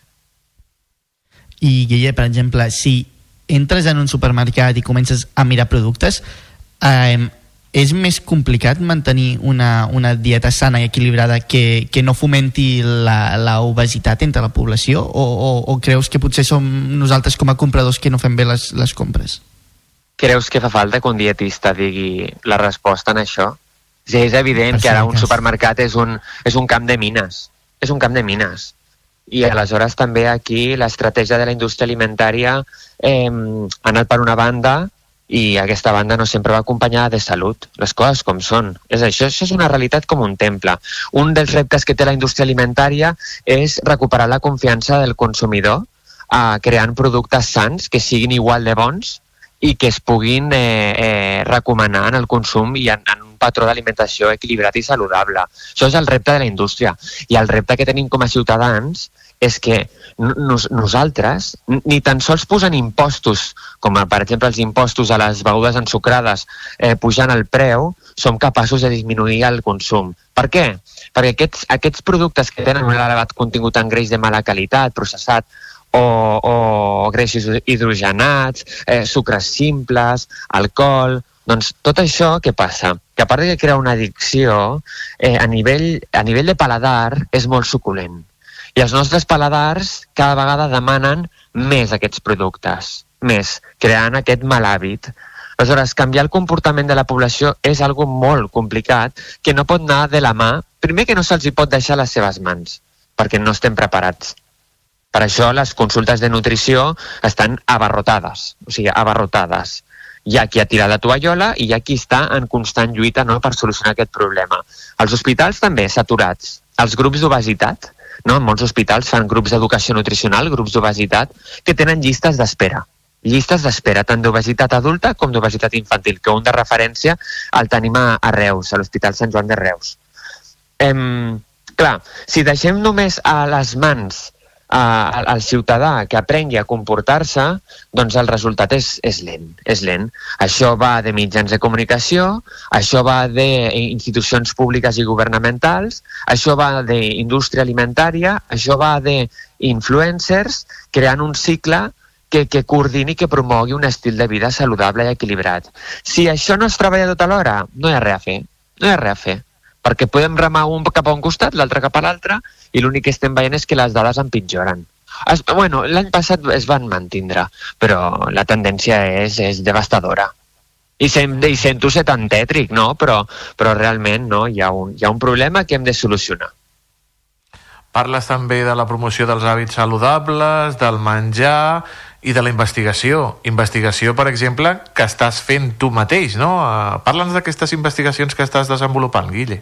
I, Guille, per exemple, si entres en un supermercat i comences a mirar productes, eh, és més complicat mantenir una, una dieta sana i equilibrada que, que no fomenti l'obesitat entre la població o, o, o creus que potser som nosaltres com a compradors que no fem bé les, les compres? Creus que fa falta que un dietista digui la resposta en això? Sí, és evident que ara un supermercat és un, és un camp de mines. És un camp de mines. I aleshores també aquí l'estratègia de la indústria alimentària eh, ha anat per una banda i aquesta banda no sempre va acompanyada de salut, les coses com són. És això, això és una realitat com un temple. Un dels reptes que té la indústria alimentària és recuperar la confiança del consumidor eh, creant productes sants que siguin igual de bons i que es puguin eh, eh, recomanar en el consum i en, en un patró d'alimentació equilibrat i saludable. Això és el repte de la indústria. I el repte que tenim com a ciutadans és que nos, nosaltres ni tan sols posant impostos, com per exemple els impostos a les begudes ensucrades eh, pujant el preu, som capaços de disminuir el consum. Per què? Perquè aquests, aquests productes que tenen un elevat contingut en greix de mala qualitat, processat, o, o greixos hidrogenats, eh, sucres simples, alcohol... Doncs tot això, què passa? Que a part de crear una addicció, eh, a, nivell, a nivell de paladar és molt suculent. I els nostres paladars cada vegada demanen més aquests productes, més, creant aquest mal hàbit. Aleshores, canviar el comportament de la població és algo molt complicat que no pot anar de la mà, primer que no se'ls hi pot deixar les seves mans, perquè no estem preparats. Per això les consultes de nutrició estan abarrotades, o sigui, abarrotades. Hi ha qui ha tirat la tovallola i hi ha qui està en constant lluita no, per solucionar aquest problema. Els hospitals també saturats. Els grups d'obesitat, no? en molts hospitals fan grups d'educació nutricional, grups d'obesitat, que tenen llistes d'espera. llistes d'espera tant d'obesitat adulta com d'obesitat infantil, que un de referència el tenim a, Reus, a l'Hospital Sant Joan de Reus. Em, clar, si deixem només a les mans al, al ciutadà que aprengui a comportar-se, doncs el resultat és, és lent, és lent. Això va de mitjans de comunicació, això va d'institucions públiques i governamentals, això va d'indústria alimentària, això va d'influencers creant un cicle que, que coordini que promogui un estil de vida saludable i equilibrat. Si això no es treballa tot alhora, no hi ha res a fer. No hi ha res a fer. Perquè podem remar un cap a un costat, l'altre cap a l'altre, i l'únic que estem veient és que les dades empitjoren. Es, bueno, l'any passat es van mantindre, però la tendència és, és devastadora. I, sem, i sento ser tan tètric, no? Però, però realment no, hi, ha un, hi ha un problema que hem de solucionar. Parles també de la promoció dels hàbits saludables, del menjar i de la investigació. Investigació, per exemple, que estàs fent tu mateix, no? Uh, Parla'ns d'aquestes investigacions que estàs desenvolupant, Guille.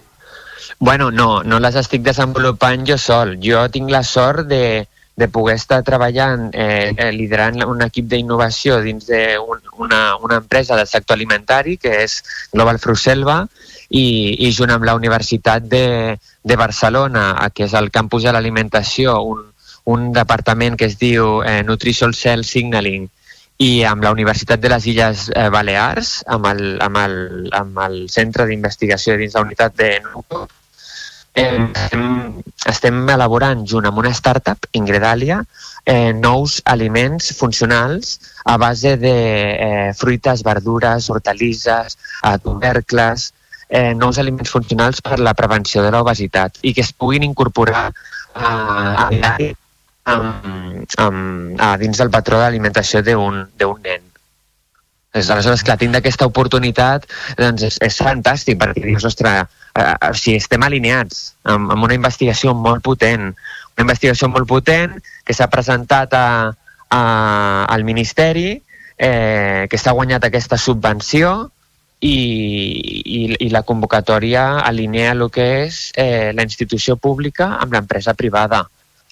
Bueno, no, no les estic desenvolupant jo sol. Jo tinc la sort de, de poder estar treballant, eh, eh, liderant un equip d'innovació dins d'una un, una, empresa del sector alimentari, que és Global Fruselva, i, i junt amb la Universitat de, de Barcelona, que és el campus de l'alimentació, un, un departament que es diu eh, Nutrition Cell Signaling, i amb la Universitat de les Illes eh, Balears, amb el, amb el, amb el Centre d'Investigació dins la unitat de Nuco, estem, estem elaborant junt amb una startup, Ingredalia, eh, nous aliments funcionals a base de eh, fruites, verdures, hortalisses, eh, tubercles, eh, nous aliments funcionals per la prevenció de l'obesitat i que es puguin incorporar eh, a amb, amb, a dins del patró d'alimentació d'un nen. Aleshores, clar, tindre aquesta oportunitat doncs és, és fantàstic perquè dius, ostres, eh, si estem alineats amb, amb una investigació molt potent, una investigació molt potent que s'ha presentat a, a, al Ministeri, eh, que s'ha guanyat aquesta subvenció i, i, i la convocatòria alinea el que és eh, la institució pública amb l'empresa privada.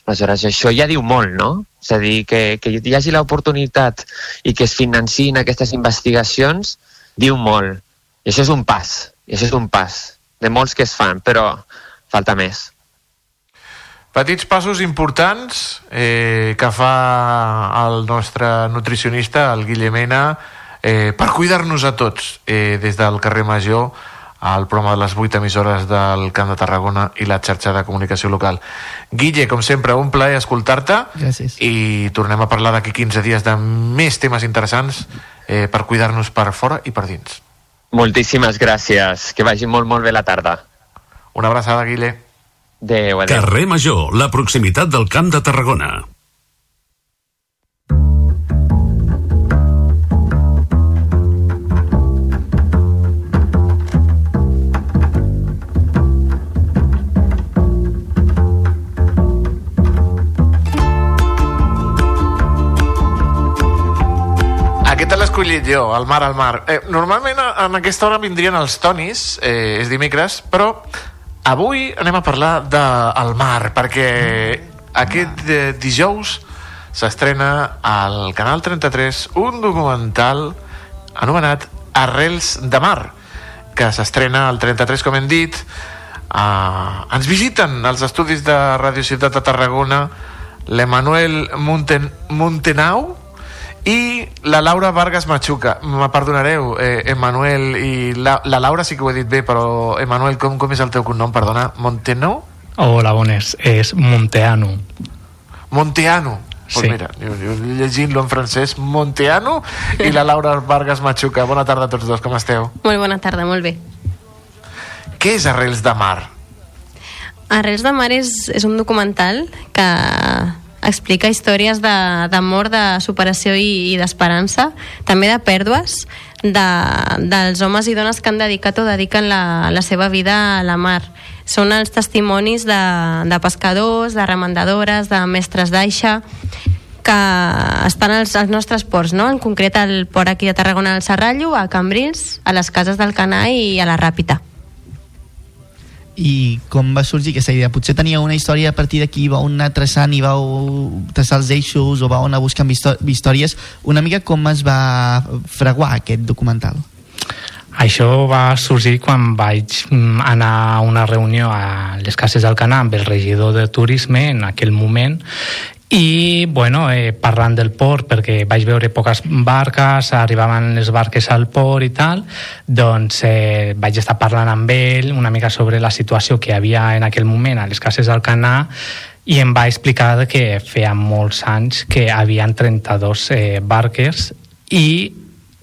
Aleshores, això ja diu molt, no? És a dir, que, que hi hagi l'oportunitat i que es financin aquestes investigacions, diu molt. I això és un pas, i això és un pas de molts que es fan, però falta més. Petits passos importants eh, que fa el nostre nutricionista, el Guillemena, eh, per cuidar-nos a tots eh, des del carrer Major al programa de les 8 emissores del Camp de Tarragona i la xarxa de comunicació local. Guille, com sempre, un plaer escoltar-te i tornem a parlar d'aquí 15 dies de més temes interessants eh, per cuidar-nos per fora i per dins. Moltíssimes gràcies. Que vagi molt, molt bé la tarda. Una abraçada, Guille. Adéu, adéu. Carrer Major, la proximitat del Camp de Tarragona. L'he escollit jo, el mar al mar. Eh, normalment en aquesta hora vindrien els tonis, eh, és dimecres, però avui anem a parlar del mar, perquè aquest eh, dijous s'estrena al Canal 33 un documental anomenat Arrels de Mar, que s'estrena al 33, com hem dit. Uh, ens visiten als estudis de Radio Ciutat de Tarragona l'Emanuel Monten Montenau, i la Laura Vargas Machuca. Me perdonareu, eh, Emanuel i la, la Laura sí que ho he dit bé, però Emanuel, com, com és el teu cognom? Perdona, Montenau? Hola, bones. És Monteano. Monteano. Pues Sí. mira, jo, jo llegint-lo en francès, Monteano i la Laura Vargas Machuca. Bona tarda a tots dos, com esteu? Molt bona tarda, molt bé. Què és Arrels de Mar? Arrels de Mar és, és un documental que explica històries d'amor, de, de superació i, i d'esperança, també de pèrdues de, dels homes i dones que han dedicat o dediquen la, la seva vida a la mar. Són els testimonis de, de pescadors, de remandadores, de mestres d'aixa, que estan als, als nostres ports, no? en concret al port aquí de Tarragona al Serrallo, a Cambrils, a les cases del Canà i a la Ràpita. I com va sorgir aquesta idea? Potser tenia una història a partir d'aquí, vau anar traçant i vau traçar els eixos o vau anar buscant histò- històries. Una mica com es va fraguar aquest documental? Això va sorgir quan vaig mm, anar a una reunió a les Cases del Canà amb el regidor de turisme en aquell moment i bueno, eh, parlant del port perquè vaig veure poques barques arribaven les barques al port i tal doncs eh, vaig estar parlant amb ell una mica sobre la situació que havia en aquell moment a les cases del Canà i em va explicar que feia molts anys que havien 32 eh, barques i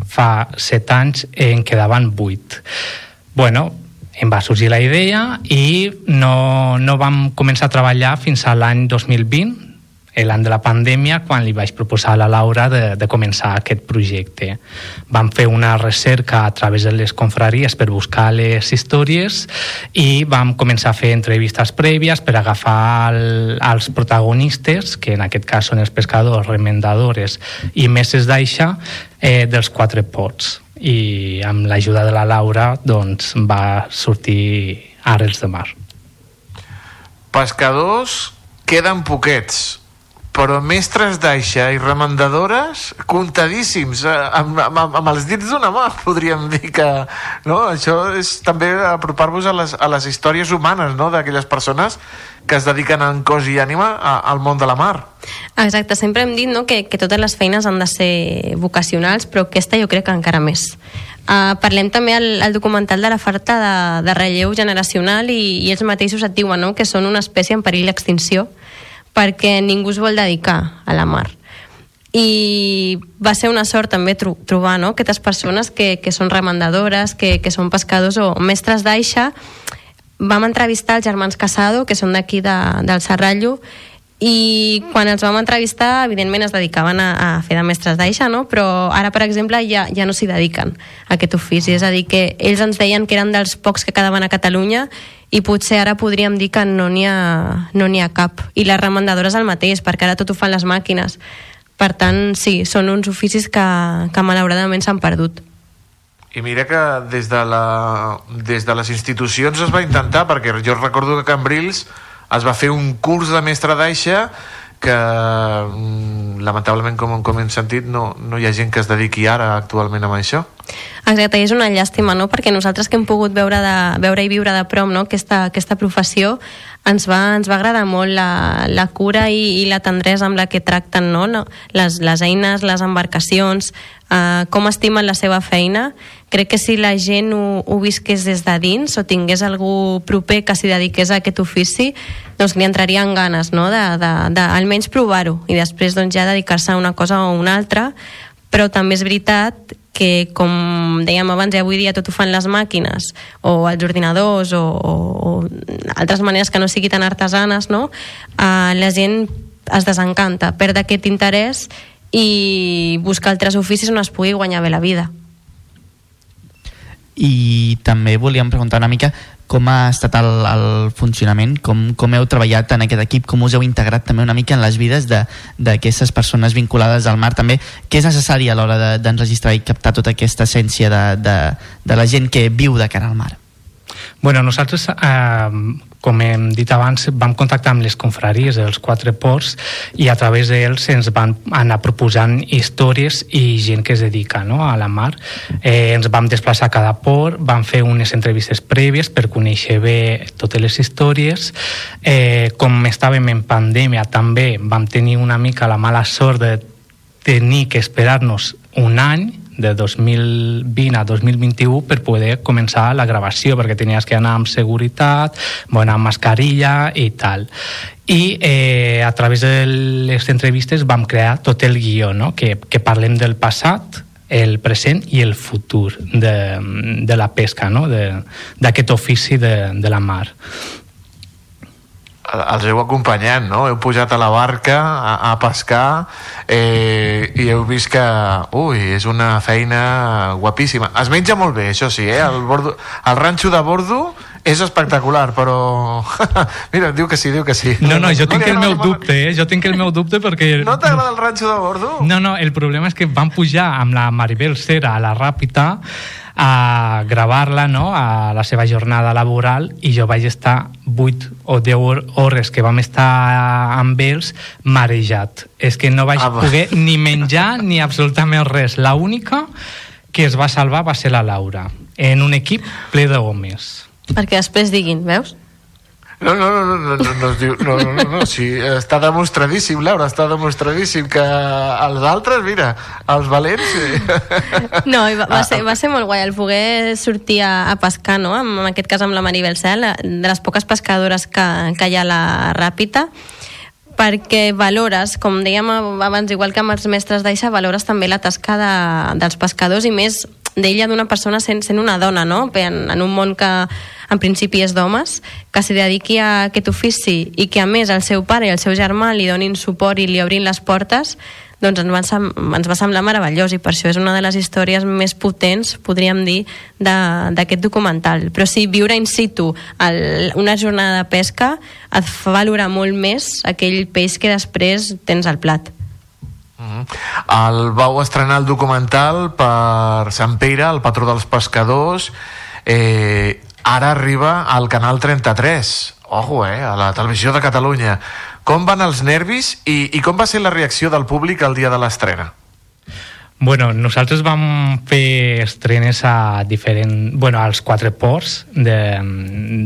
fa 7 anys en quedaven 8 bueno, em va sorgir la idea i no, no vam començar a treballar fins a l'any 2020 l'any de la pandèmia quan li vaig proposar a la Laura de, de començar aquest projecte. Vam fer una recerca a través de les confraries per buscar les històries i vam començar a fer entrevistes prèvies per agafar el, els protagonistes, que en aquest cas són els pescadors, remendadores i meses d'aixa, eh, dels quatre ports. I amb l'ajuda de la Laura doncs, va sortir Arrels de Mar. Pescadors queden poquets, però mestres d'aixa i remendadores comptadíssims, eh, amb, amb, amb els dits d'una mà, podríem dir que no? això és també apropar-vos a, les, a les històries humanes no? d'aquelles persones que es dediquen en cos i ànima a, al món de la mar. Exacte, sempre hem dit no, que, que totes les feines han de ser vocacionals, però aquesta jo crec que encara més. Uh, parlem també al, al documental de la falta de, de relleu generacional i, i ells mateixos et diuen no, que són una espècie en perill d'extinció perquè ningú es vol dedicar a la mar i va ser una sort també tro trobar no? aquestes persones que, que són remendadores, que, que són pescadors o mestres d'aixa vam entrevistar els germans Casado que són d'aquí de, del Serrallo i quan els vam entrevistar evidentment es dedicaven a, a fer de mestres d'aixa no? però ara per exemple ja, ja no s'hi dediquen a aquest ofici és a dir que ells ens deien que eren dels pocs que quedaven a Catalunya i potser ara podríem dir que no n'hi ha, no ha cap. I les remendadores el mateix perquè ara tot ho fan les màquines. Per tant sí, són uns oficis que, que malauradament s'han perdut. I mira que des de, la, des de les institucions es va intentar, perquè jo recordo que a Cambrils es va fer un curs de mestre d'aixa que mm, lamentablement com, com hem sentit no, no hi ha gent que es dediqui ara actualment a això Exacte, és una llàstima, no? perquè nosaltres que hem pogut veure, de, veure i viure de prom no? aquesta, aquesta professió ens va, ens va agradar molt la, la cura i, i la tendresa amb la que tracten no? Les, les eines, les embarcacions, eh, com estimen la seva feina. Crec que si la gent ho, ho visqués des de dins o tingués algú proper que s'hi dediqués a aquest ofici, doncs li entrarien ganes no? de, de, de almenys provar-ho i després doncs, ja dedicar-se a una cosa o una altra, però també és veritat que com dèiem abans, ja avui dia tot ho fan les màquines o els ordinadors o, o, o altres maneres que no sigui tan artesanes, no? Uh, la gent es desencanta, perd aquest interès i busca altres oficis on es pugui guanyar bé la vida. I també volíem preguntar una mica com ha estat el, el funcionament, com, com heu treballat en aquest equip, com us heu integrat també una mica en les vides d'aquestes persones vinculades al mar, també què és necessari a l'hora d'enregistrar de, i captar tota aquesta essència de, de, de la gent que viu de cara al mar? Bueno, nosaltres, eh, com hem dit abans, vam contactar amb les confraries dels quatre ports i a través d'ells ens van anar proposant històries i gent que es dedica no, a la mar. Eh, ens vam desplaçar a cada port, vam fer unes entrevistes prèvies per conèixer bé totes les històries. Eh, com estàvem en pandèmia, també vam tenir una mica la mala sort de tenir que esperar-nos un any de 2020 a 2021 per poder començar la gravació perquè tenies que anar amb seguretat bueno, amb mascarilla i tal i eh, a través de les entrevistes vam crear tot el guió no? que, que parlem del passat el present i el futur de, de la pesca, no? d'aquest ofici de, de la mar els heu acompanyat, no? Heu pujat a la barca a, a pescar eh, i heu vist que, ui, és una feina guapíssima. Es menja molt bé, això sí, eh? El, bordo, el ranxo de bordo és espectacular, però... Mira, diu que sí, diu que sí. No, no, jo tinc el meu dubte, eh? Jo tinc el meu dubte perquè... No t'agrada el ranxo de bordo? No, no, el problema és que vam pujar amb la Maribel Cera a la Ràpita a gravar-la no? a la seva jornada laboral i jo vaig estar 8 o 10 hores que vam estar amb ells marejat. És que no vaig Ah, poder ni menjar ni absolutament res. La única que es va salvar va ser la Laura, en un equip ple de homes. Perquè després diguin, veus? No, no, no, no, no, no, no, es diu, no, no, no, no, sí, està demostradíssim, Laura, està demostradíssim que els altres, mira, els valents... Eh, No, i va, Ah, va, ser, va ser molt guai el poder sortir a, a pescar, no? En, en aquest cas amb la Maribel Cel, de les poques pescadores que, que hi ha a la Ràpita, perquè valores, com dèiem abans, igual que amb els mestres d'Aixa, valores també la tasca de, dels pescadors i més d'ella d'una persona sent, sent una dona, no? En, en un món que en principi és d'homes, que s'hi dediqui a aquest ofici i que a més el seu pare i el seu germà li donin suport i li obrin les portes, doncs ens va, ens va semblar meravellós i per això és una de les històries més potents, podríem dir, d'aquest documental. Però sí, viure in situ el, una jornada de pesca et fa valorar molt més aquell peix que després tens al plat. El vau estrenar el documental per Sant Pere, el patró dels pescadors, eh, ara arriba al Canal 33, ojo, eh, a la televisió de Catalunya. Com van els nervis i, i com va ser la reacció del públic el dia de l'estrena? Bueno, nosaltres vam fer estrenes a diferent, bueno, als quatre ports de,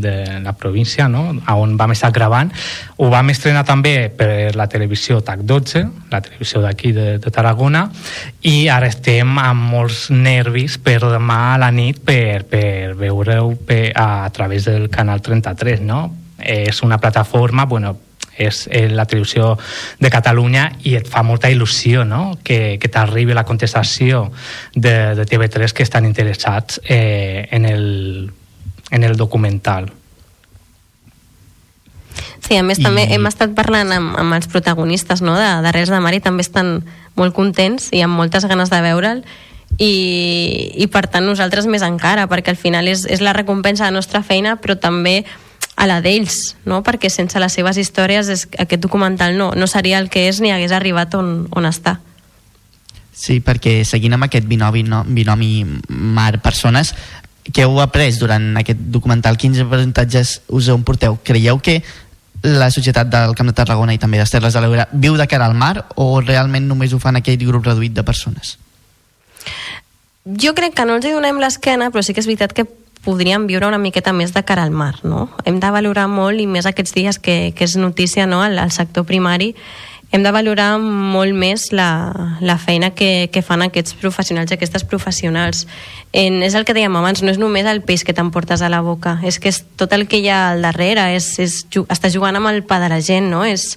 de la província, no? a on vam estar gravant. Ho vam estrenar també per la televisió TAC12, la televisió d'aquí de, de Tarragona, i ara estem amb molts nervis per demà a la nit per, per veure-ho a, a través del canal 33, no? És una plataforma, bueno, és eh, la televisió de Catalunya i et fa molta il·lusió no? que, que t'arribi la contestació de, de TV3 que estan interessats eh, en, el, en el documental. Sí, a més I- també hem estat parlant amb, amb els protagonistes no? de, de Res de Mar i també estan molt contents i amb moltes ganes de veure'l i, i per tant nosaltres més encara perquè al final és, és la recompensa de la nostra feina però també a la d'ells, no? perquè sense les seves històries és, aquest documental no, no seria el que és ni hagués arribat on, on està. Sí, perquè seguint amb aquest binomi, no, binomi mar-persones, què heu après durant aquest documental? Quins avantatges us en porteu? Creieu que la societat del Camp de Tarragona i també les Terres de l'Ebre viu de cara al mar o realment només ho fan aquell grup reduït de persones? Jo crec que no els hi donem l'esquena, però sí que és veritat que podríem viure una miqueta més de cara al mar, no? Hem de valorar molt, i més aquests dies que, que és notícia no? al, al sector primari, hem de valorar molt més la, la feina que, que fan aquests professionals i aquestes professionals. En, és el que dèiem abans, no és només el peix que t'emportes a la boca, és que és tot el que hi ha al darrere, és, és, estàs jugant amb el pa de la gent, no? És,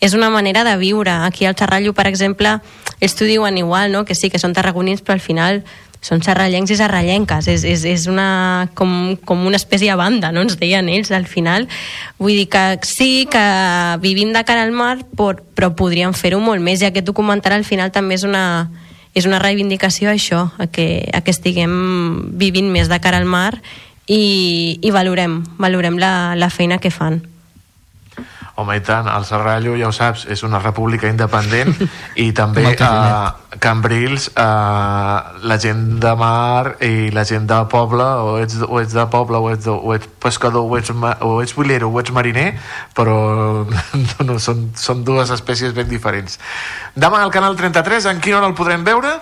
és una manera de viure. Aquí al Xerrallo, per exemple, ells t'ho diuen igual, no? que sí, que són tarragonins, però al final són serrallencs i serrallenques, és, és, és una, com, com una espècie de banda, no ens deien ells al final. Vull dir que sí, que vivim de cara al mar, però, però podríem fer-ho molt més, i aquest documental al final també és una, és una reivindicació a això, a que, a que estiguem vivint més de cara al mar i, i valorem, valorem la, la feina que fan. Home, i tant, el Serrallo, ja ho saps, és una república independent i també a Cambrils eh, la gent de mar i la gent de poble o ets, o ets de poble o ets, de, o ets pescador o ets, o ets bolero o ets mariner però no, no, són, són dues espècies ben diferents demà al canal 33 en quina hora el podrem veure?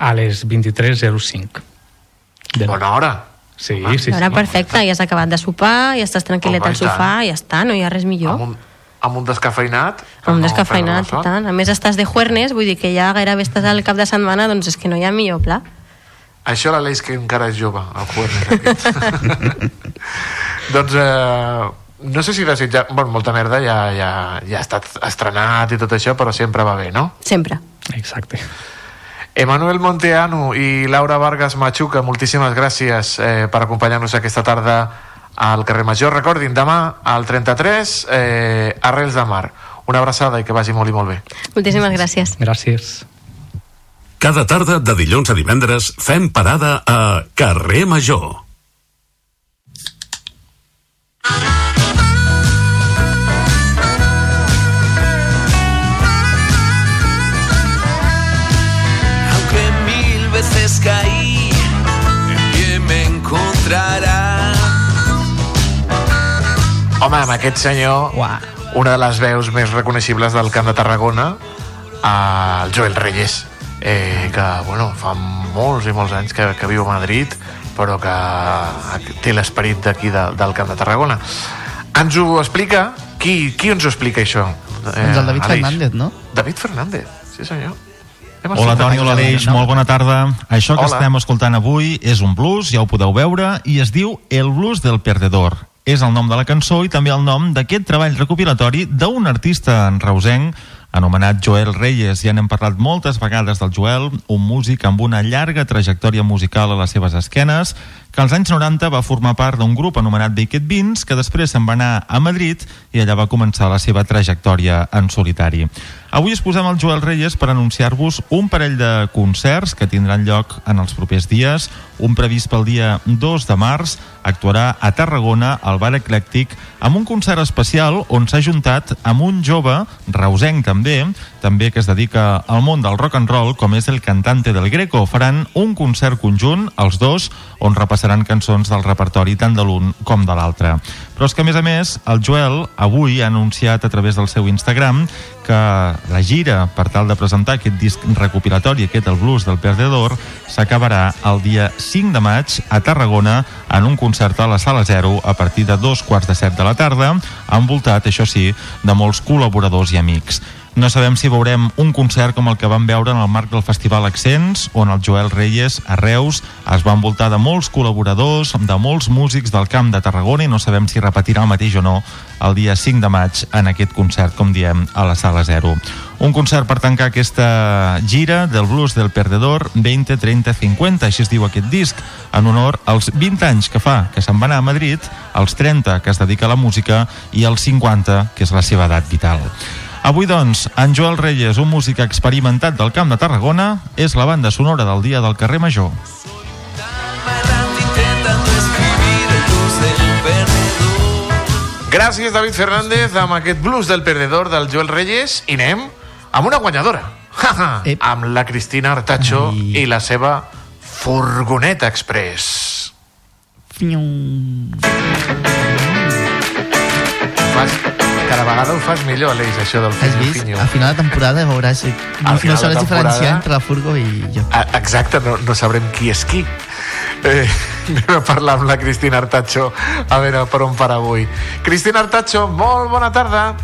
A les 23.05. De... Bona hora. Sí, Sí, sí, Ara sí. perfecte, ja has acabat de sopar, ja estàs tranquil·let Home, al i sofà, ja està, no hi ha res millor. amb un, amb un descafeinat Amb un no descafeinat perdre i tant. A més, estàs de juernes, vull dir que ja gairebé estàs al cap de setmana, doncs és que no hi ha millor pla. Això l'Aleix que encara és jove, el Juernes aquest. doncs eh, no sé si desitjar... Bueno, molta merda ja, ja, ja ha estat estrenat i tot això, però sempre va bé, no? Sempre. Exacte. Emanuel Monteanu i Laura Vargas Machuca, moltíssimes gràcies eh, per acompanyar-nos aquesta tarda al carrer Major. Recordin, demà al 33, eh, Arrels de Mar. Una abraçada i que vagi molt i molt bé. Moltíssimes gràcies. Gràcies. Cada tarda de dilluns a divendres fem parada a Carrer Major. Home, amb aquest senyor, una de les veus més reconeixibles del Camp de Tarragona, el Joel Reyes, eh, que bueno, fa molts i molts anys que, que viu a Madrid, però que té l'esperit d'aquí de, del Camp de Tarragona. Ens ho explica? Qui, qui ens ho explica, això? Eh, Doncs el David Aleix. Fernández, no? David Fernández, sí senyor. Hem Hola Toni, hola Aleix, molt bona tarda. Això que Hola. estem escoltant avui és un blues, ja ho podeu veure, i es diu El blues del perdedor. És el nom de la cançó i també el nom d'aquest treball recopilatori d'un artista en reusenc anomenat Joel Reyes. Ja n'hem parlat moltes vegades del Joel, un músic amb una llarga trajectòria musical a les seves esquenes, que als anys 90 va formar part d'un grup anomenat Baked Beans, que després se'n va anar a Madrid i allà va començar la seva trajectòria en solitari. Avui es posem el Joel Reyes per anunciar-vos un parell de concerts que tindran lloc en els propers dies. Un previst pel dia 2 de març actuarà a Tarragona, al Bar Eclèctic, amb un concert especial on s'ha juntat amb un jove, reusenc també, també que es dedica al món del rock and roll, com és el cantante del Greco. Faran un concert conjunt, els dos, on repassaran cançons del repertori tant de l'un com de l'altre. Però és que, a més a més, el Joel avui ha anunciat a través del seu Instagram que la gira per tal de presentar aquest disc recopilatori, aquest El blues del perdedor, s'acabarà el dia 5 de maig a Tarragona en un concert a la Sala Zero a partir de dos quarts de set de la tarda, envoltat, això sí, de molts col·laboradors i amics. No sabem si veurem un concert com el que vam veure en el marc del Festival Accents, on el Joel Reyes, a Reus, es va envoltar de molts col·laboradors, de molts músics del Camp de Tarragona, i no sabem si repetirà el mateix o no el dia 5 de maig en aquest concert, com diem, a la Sala Zero. Un concert per tancar aquesta gira del blues del perdedor 20, 30, 50, així es diu aquest disc, en honor als 20 anys que fa que se'n va anar a Madrid, als 30 que es dedica a la música i als 50 que és la seva edat vital. Avui, doncs, en Joel Reyes, un músic experimentat del Camp de Tarragona, és la banda sonora del Dia del Carrer Major. Gràcies, David Fernández, amb aquest blues del perdedor del Joel Reyes, i anem amb una guanyadora. amb la Cristina Artacho i la seva furgoneta express. Fas, cada vegada ho fas millor, Aleix, això del Has finyo vist? finyo. A final de temporada veuràs no, no sabràs temporada- diferenciar entre la furgo i jo. Ah, Exacte, no, no sabrem qui és qui. Eh, anem a parlar amb la Cristina Artacho a veure per on para avui. Cristina Artacho, molt bona tarda.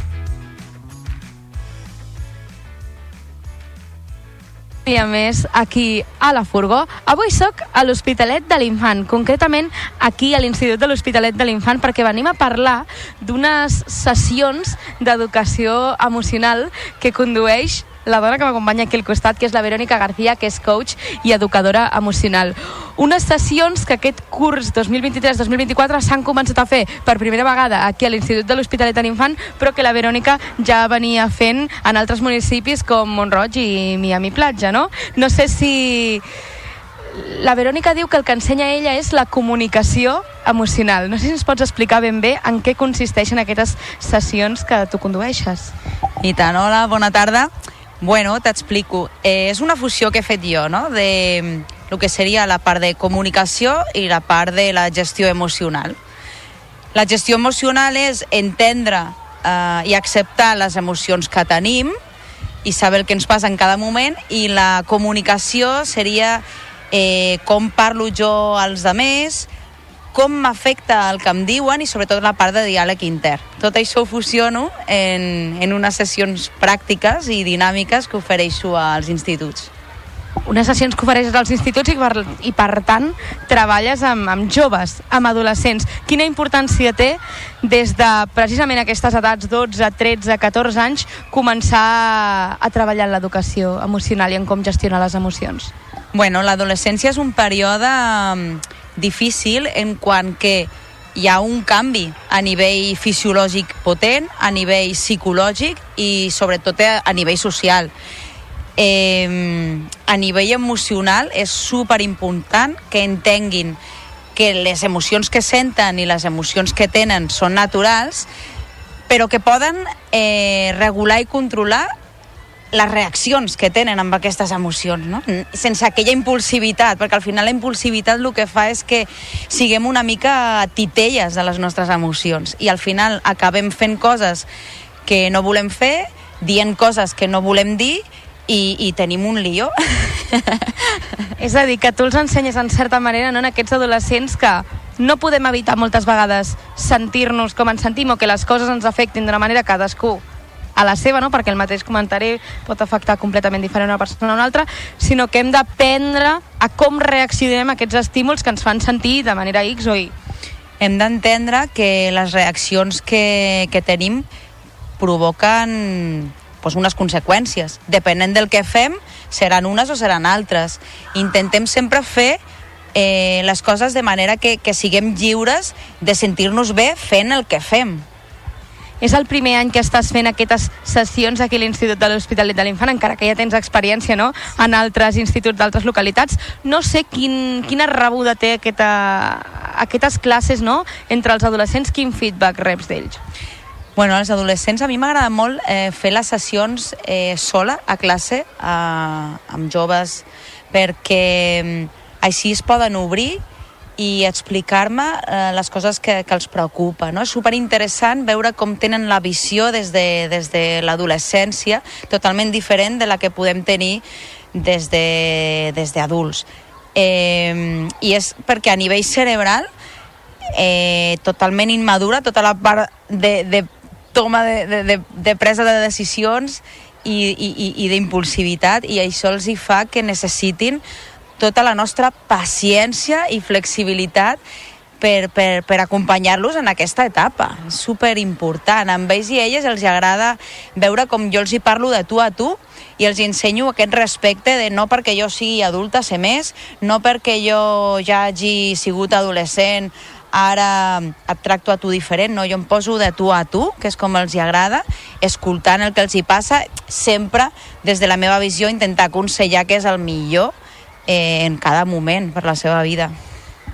Dia més aquí a la Furgó. Avui sóc a l'Hospitalet de l'Infant, concretament aquí a l'Institut de l'Hospitalet de l'Infant, perquè venim a parlar d'unes sessions d'educació emocional que condueix la dona que m'acompanya aquí al costat, que és la Verònica García, que és coach i educadora emocional. Unes sessions que aquest curs 2023-2024 s'han començat a fer per primera vegada aquí a l'Institut de l'Hospitalet de l'Infant, però que la Verònica ja venia fent en altres municipis com Montroig i Miami Platja, no? No sé si... La Verònica diu que el que ensenya ella és la comunicació emocional. No sé si ens pots explicar ben bé en què consisteixen aquestes sessions que tu condueixes. I tant, hola, bona tarda. Bueno, t'explico. Eh, és una fusió que he fet jo, no?, de mm, el que seria la part de comunicació i la part de la gestió emocional. La gestió emocional és entendre eh, i acceptar les emocions que tenim i saber el que ens passa en cada moment i la comunicació seria eh, com parlo jo als altres, com m'afecta el que em diuen i sobretot la part de diàleg intern. Tot això ho fusiono en, en unes sessions pràctiques i dinàmiques que ofereixo als instituts. unes sessions que ofereixes als instituts i per, i per tant treballes amb, amb joves, amb adolescents. Quina importància té des de precisament aquestes edats, 12, 13, 14 anys, començar a treballar en l'educació emocional i en com gestionar les emocions? Bueno, l'adolescència és un període difícil en quant que hi ha un canvi a nivell fisiològic potent, a nivell psicològic i sobretot a, nivell social. Eh, a nivell emocional és super important que entenguin que les emocions que senten i les emocions que tenen són naturals, però que poden eh, regular i controlar les reaccions que tenen amb aquestes emocions, no? sense aquella impulsivitat, perquè al final la impulsivitat el que fa és que siguem una mica titelles de les nostres emocions i al final acabem fent coses que no volem fer, dient coses que no volem dir i, i tenim un lío. És a dir, que tu els ensenyes en certa manera no, en aquests adolescents que no podem evitar moltes vegades sentir-nos com ens sentim o que les coses ens afectin d'una manera cadascú a la seva, no? perquè el mateix comentari pot afectar completament diferent una persona a una altra, sinó que hem d'aprendre a com reaccionem a aquests estímuls que ens fan sentir de manera X o Y. Hem d'entendre que les reaccions que, que tenim provoquen pues, unes conseqüències. Depenent del que fem, seran unes o seran altres. Intentem sempre fer eh, les coses de manera que, que siguem lliures de sentir-nos bé fent el que fem. És el primer any que estàs fent aquestes sessions aquí a l'Institut de l'Hospitalet de l'Infant, encara que ja tens experiència no? en altres instituts d'altres localitats. No sé quin, quina rebuda té aquesta, aquestes classes no? entre els adolescents, quin feedback reps d'ells? Bueno, als adolescents a mi m'agrada molt eh, fer les sessions eh, sola a classe eh, amb joves perquè mm, així es poden obrir i explicar-me eh, les coses que, que els preocupa. No? És superinteressant veure com tenen la visió des de, des de l'adolescència, totalment diferent de la que podem tenir des de, des d'adults. Eh, I és perquè a nivell cerebral eh, totalment immadura tota la part de, de toma de, de, de, de presa de decisions i, i, i d'impulsivitat i això els hi fa que necessitin tota la nostra paciència i flexibilitat per, per, per acompanyar-los en aquesta etapa. És superimportant. Amb ells i elles els agrada veure com jo els hi parlo de tu a tu i els ensenyo aquest respecte de no perquè jo sigui adulta sé més, no perquè jo ja hagi sigut adolescent ara et tracto a tu diferent, no? Jo em poso de tu a tu, que és com els hi agrada, escoltant el que els hi passa, sempre des de la meva visió intentar aconsellar que és el millor en cada moment per la seva vida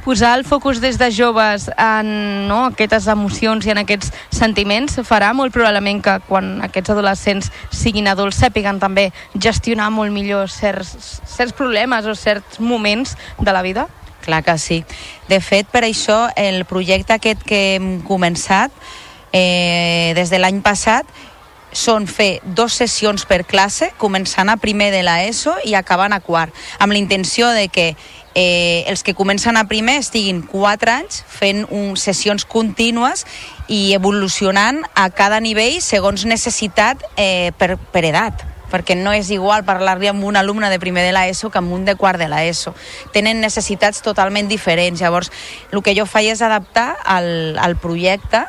posar el focus des de joves en no, aquestes emocions i en aquests sentiments farà molt probablement que quan aquests adolescents siguin adults sàpiguen també gestionar molt millor certs, certs problemes o certs moments de la vida? Clar que sí. De fet, per això, el projecte aquest que hem començat eh, des de l'any passat són fer dos sessions per classe, començant a primer de l'ESO i acabant a quart, amb la intenció de que eh, els que comencen a primer estiguin 4 anys fent un, sessions contínues i evolucionant a cada nivell segons necessitat eh, per, per edat perquè no és igual parlar-li amb un alumne de primer de l'ESO que amb un de quart de l'ESO. Tenen necessitats totalment diferents. Llavors, el que jo faig és adaptar al, al projecte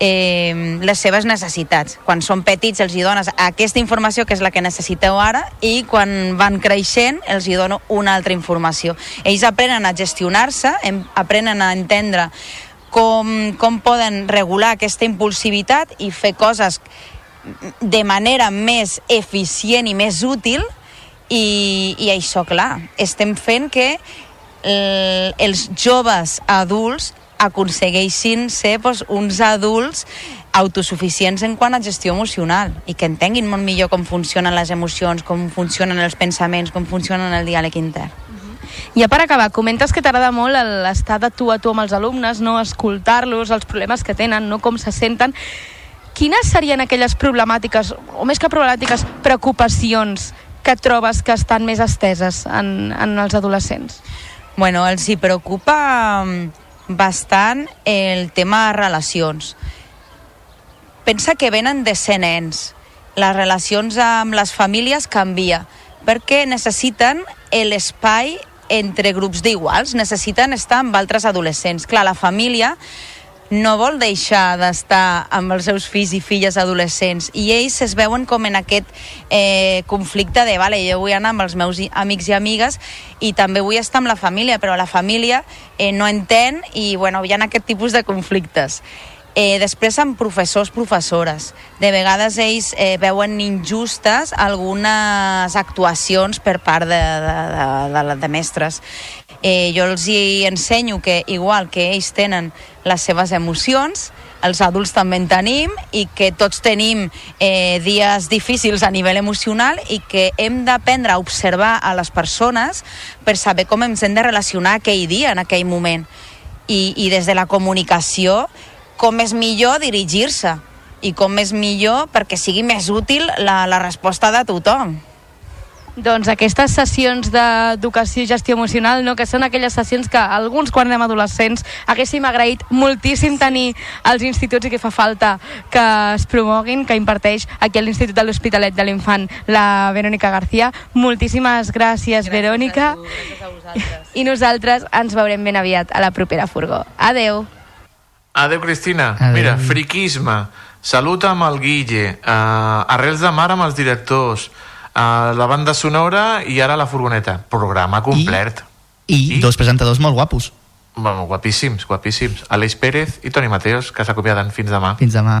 eh, les seves necessitats. Quan són petits els hi dones aquesta informació que és la que necessiteu ara i quan van creixent els hi dono una altra informació. Ells aprenen a gestionar-se, aprenen a entendre com, com poden regular aquesta impulsivitat i fer coses de manera més eficient i més útil i, i això, clar, estem fent que els joves adults aconsegueixin ser doncs, uns adults autosuficients en quant a gestió emocional i que entenguin molt millor com funcionen les emocions, com funcionen els pensaments, com funcionen el diàleg intern. I ja per acabar, comentes que t'agrada molt l'estar de tu a tu amb els alumnes, no escoltar-los, els problemes que tenen, no com se senten. Quines serien aquelles problemàtiques, o més que problemàtiques, preocupacions que trobes que estan més esteses en, en els adolescents? Bueno, els hi preocupa bastant el tema de relacions. Pensa que venen de ser nens. Les relacions amb les famílies canvia perquè necessiten l'espai entre grups d'iguals, necessiten estar amb altres adolescents. Clar, la família no vol deixar d'estar amb els seus fills i filles adolescents i ells es veuen com en aquest eh, conflicte de, vale, jo vull anar amb els meus amics i amigues i també vull estar amb la família, però la família eh, no entén i bueno, hi ha aquest tipus de conflictes. Eh, després amb professors, professores. De vegades ells eh, veuen injustes algunes actuacions per part de, de, de, de, de mestres eh, jo els hi ensenyo que igual que ells tenen les seves emocions, els adults també en tenim i que tots tenim eh, dies difícils a nivell emocional i que hem d'aprendre a observar a les persones per saber com ens hem de relacionar aquell dia, en aquell moment. I, i des de la comunicació, com és millor dirigir-se i com és millor perquè sigui més útil la, la resposta de tothom. Doncs aquestes sessions d'educació i gestió emocional, no, que són aquelles sessions que alguns quan anem adolescents haguéssim agraït moltíssim tenir als instituts i que fa falta que es promoguin, que imparteix aquí a l'Institut de l'Hospitalet de l'Infant la Verònica García. Moltíssimes gràcies, gràcies Verònica. A tu, gràcies a vosaltres. I nosaltres ens veurem ben aviat a la propera furgó. Adeu. Adéu, Cristina. Adéu. Mira, friquisme, salut amb el Guille, uh, arrels de mar amb els directors, uh, la banda sonora i ara la furgoneta. Programa complet. I, I dos presentadors molt guapos. Bueno, guapíssims, guapíssims. Aleix Pérez i Toni Mateos, que s'acomiaden fins demà. Fins demà.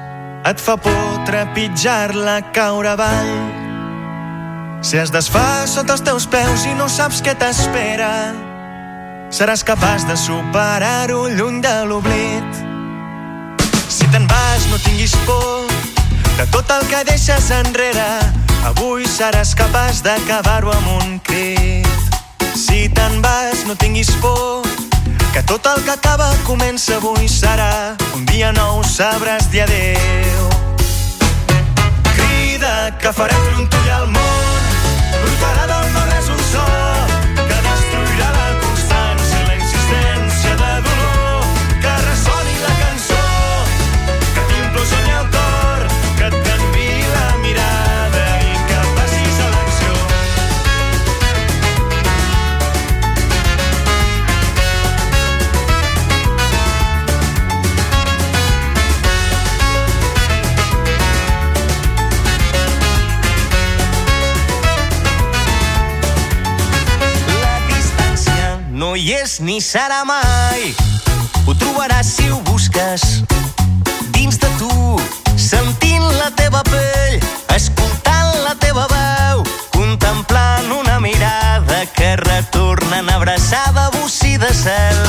et fa por trepitjar-la caure avall. Si es desfà sota els teus peus i no saps què t'espera, seràs capaç de superar-ho lluny de l'oblit. Si te'n vas, no tinguis por de tot el que deixes enrere. Avui seràs capaç d'acabar-ho amb un crit. Si te'n vas, no tinguis por que tot el que acaba comença avui serà un dia nou sabràs dir adeu crida que farem trontollar el món brotarà del no hi és ni serà mai. Ho trobaràs si ho busques dins de tu, sentint la teva pell, escoltant la teva veu, contemplant una mirada que retorna en abraçada bocí de cel.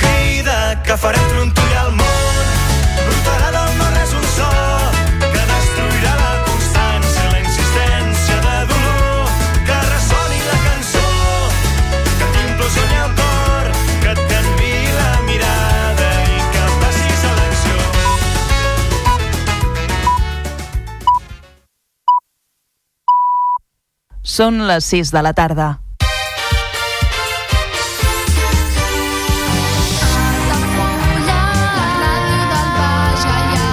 Crida que farem trontollar el món Són les 6 de la tarda.